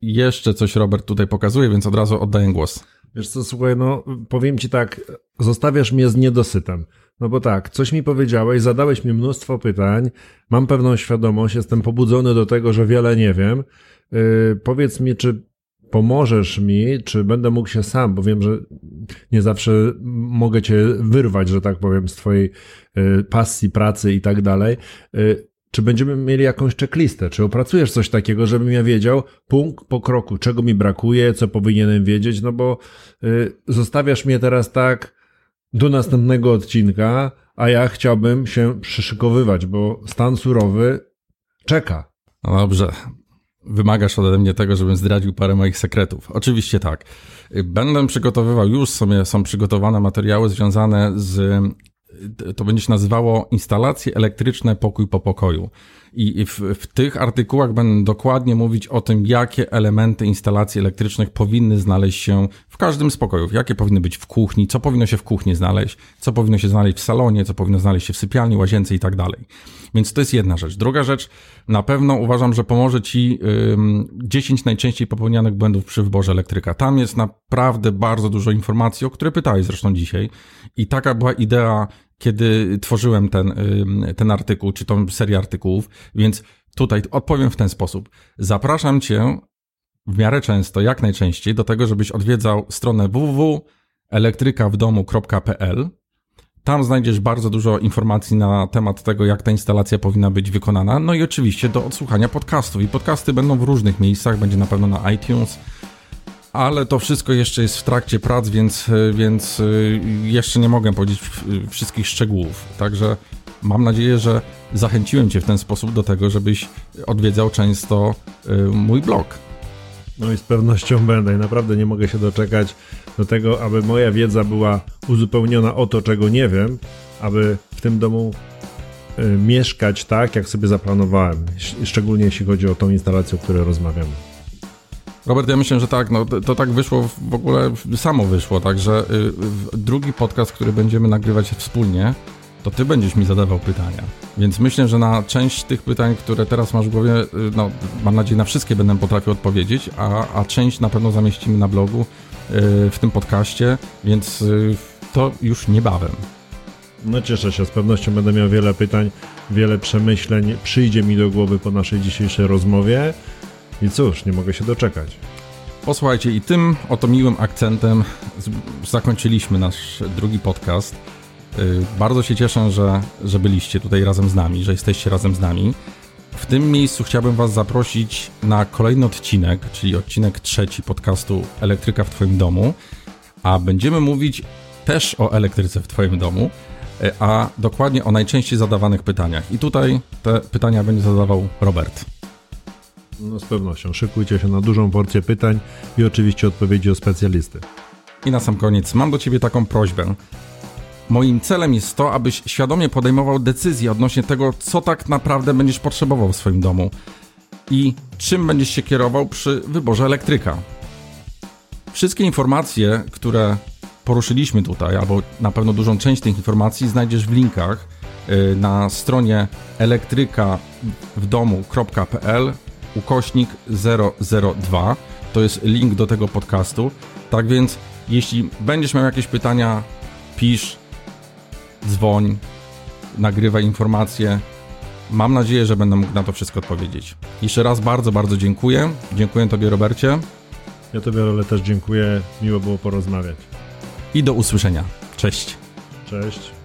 Jeszcze coś Robert tutaj pokazuje, więc od razu oddaję głos. Wiesz co, słuchaj, no powiem ci tak, zostawiasz mnie z niedosytem. No bo tak, coś mi powiedziałeś, zadałeś mi mnóstwo pytań, mam pewną świadomość, jestem pobudzony do tego, że wiele nie wiem. Yy, powiedz mi, czy pomożesz mi, czy będę mógł się sam, bo wiem, że nie zawsze mogę cię wyrwać, że tak powiem, z twojej yy, pasji, pracy i tak dalej. Czy będziemy mieli jakąś checklistę? Czy opracujesz coś takiego, żebym ja wiedział punkt po kroku, czego mi brakuje, co powinienem wiedzieć? No bo y, zostawiasz mnie teraz tak do następnego odcinka, a ja chciałbym się przyszykowywać, bo stan surowy czeka. No dobrze. Wymagasz ode mnie tego, żebym zdradził parę moich sekretów. Oczywiście tak. Będę przygotowywał, już sobie są przygotowane materiały związane z to będzie się nazywało instalacje elektryczne pokój po pokoju. I w, w, tych artykułach będę dokładnie mówić o tym, jakie elementy instalacji elektrycznych powinny znaleźć się w każdym z pokojów, jakie powinny być w kuchni, co powinno się w kuchni znaleźć, co powinno się znaleźć w salonie, co powinno znaleźć się w sypialni, łazience i tak dalej. Więc to jest jedna rzecz. Druga rzecz, na pewno uważam, że pomoże Ci ym, 10 najczęściej popełnianych błędów przy wyborze elektryka. Tam jest naprawdę bardzo dużo informacji, o które pytałeś zresztą dzisiaj. I taka była idea kiedy tworzyłem ten, ten artykuł, czy tą serię artykułów, więc tutaj odpowiem w ten sposób. Zapraszam Cię w miarę często, jak najczęściej, do tego, żebyś odwiedzał stronę www.elektrykawdomu.pl. Tam znajdziesz bardzo dużo informacji na temat tego, jak ta instalacja powinna być wykonana. No i oczywiście do odsłuchania podcastów. I podcasty będą w różnych miejscach, będzie na pewno na iTunes, ale to wszystko jeszcze jest w trakcie prac, więc, więc y, jeszcze nie mogę powiedzieć wszystkich szczegółów. Także mam nadzieję, że zachęciłem Cię w ten sposób do tego, żebyś odwiedzał często mój blog. No i z pewnością będę i naprawdę nie mogę się doczekać do tego, aby moja wiedza była uzupełniona o to, czego nie wiem, aby w tym domu mieszkać tak, jak sobie zaplanowałem, szczególnie jeśli chodzi o tą instalację, o której rozmawiamy. Robert, ja myślę, że tak, no to, tak wyszło, w ogóle samo wyszło, także y, drugi podcast, który będziemy nagrywać wspólnie, to ty będziesz mi zadawał pytania. Więc myślę, że na część tych pytań, które teraz masz w głowie, y, no mam nadzieję na wszystkie będę potrafił odpowiedzieć, a, a część na pewno zamieścimy na blogu y, w tym podcaście, więc to już niebawem. No cieszę się, z pewnością będę miał wiele pytań, wiele przemyśleń przyjdzie mi do głowy po naszej dzisiejszej rozmowie. I cóż, nie mogę się doczekać. Posłuchajcie, i tym oto miłym akcentem zakończyliśmy nasz drugi podcast. Y, bardzo się cieszę, że, że byliście tutaj razem z nami, że jesteście razem z nami. w tym miejscu chciałbym Was zaprosić na kolejny odcinek, czyli odcinek trzeci podcastu Elektryka w Twoim domu, a będziemy mówić też o elektryce w Twoim domu, e, a dokładnie o najczęściej zadawanych pytaniach. I tutaj te pytania będzie zadawał Robert. No z pewnością. Szykujcie się na dużą porcję pytań i oczywiście odpowiedzi o specjalisty. I na sam koniec mam do Ciebie taką prośbę. Moim celem jest to, abyś świadomie podejmował decyzje odnośnie tego, co tak naprawdę będziesz potrzebował w swoim domu i czym będziesz się kierował przy wyborze elektryka. Wszystkie informacje, które poruszyliśmy tutaj, albo na pewno dużą część tych informacji znajdziesz w linkach y, na stronie elektrykawdomu.pl ukośnik 002. To jest link do tego podcastu. Tak więc, jeśli będziesz miał jakieś pytania, pisz, dzwoń, nagrywaj informacje. Mam nadzieję, że będę mógł na to wszystko odpowiedzieć. Jeszcze raz bardzo, bardzo dziękuję. Dziękuję Tobie, Robercie. Ja Tobie, ale też dziękuję. Miło było porozmawiać. I do usłyszenia. Cześć. Cześć.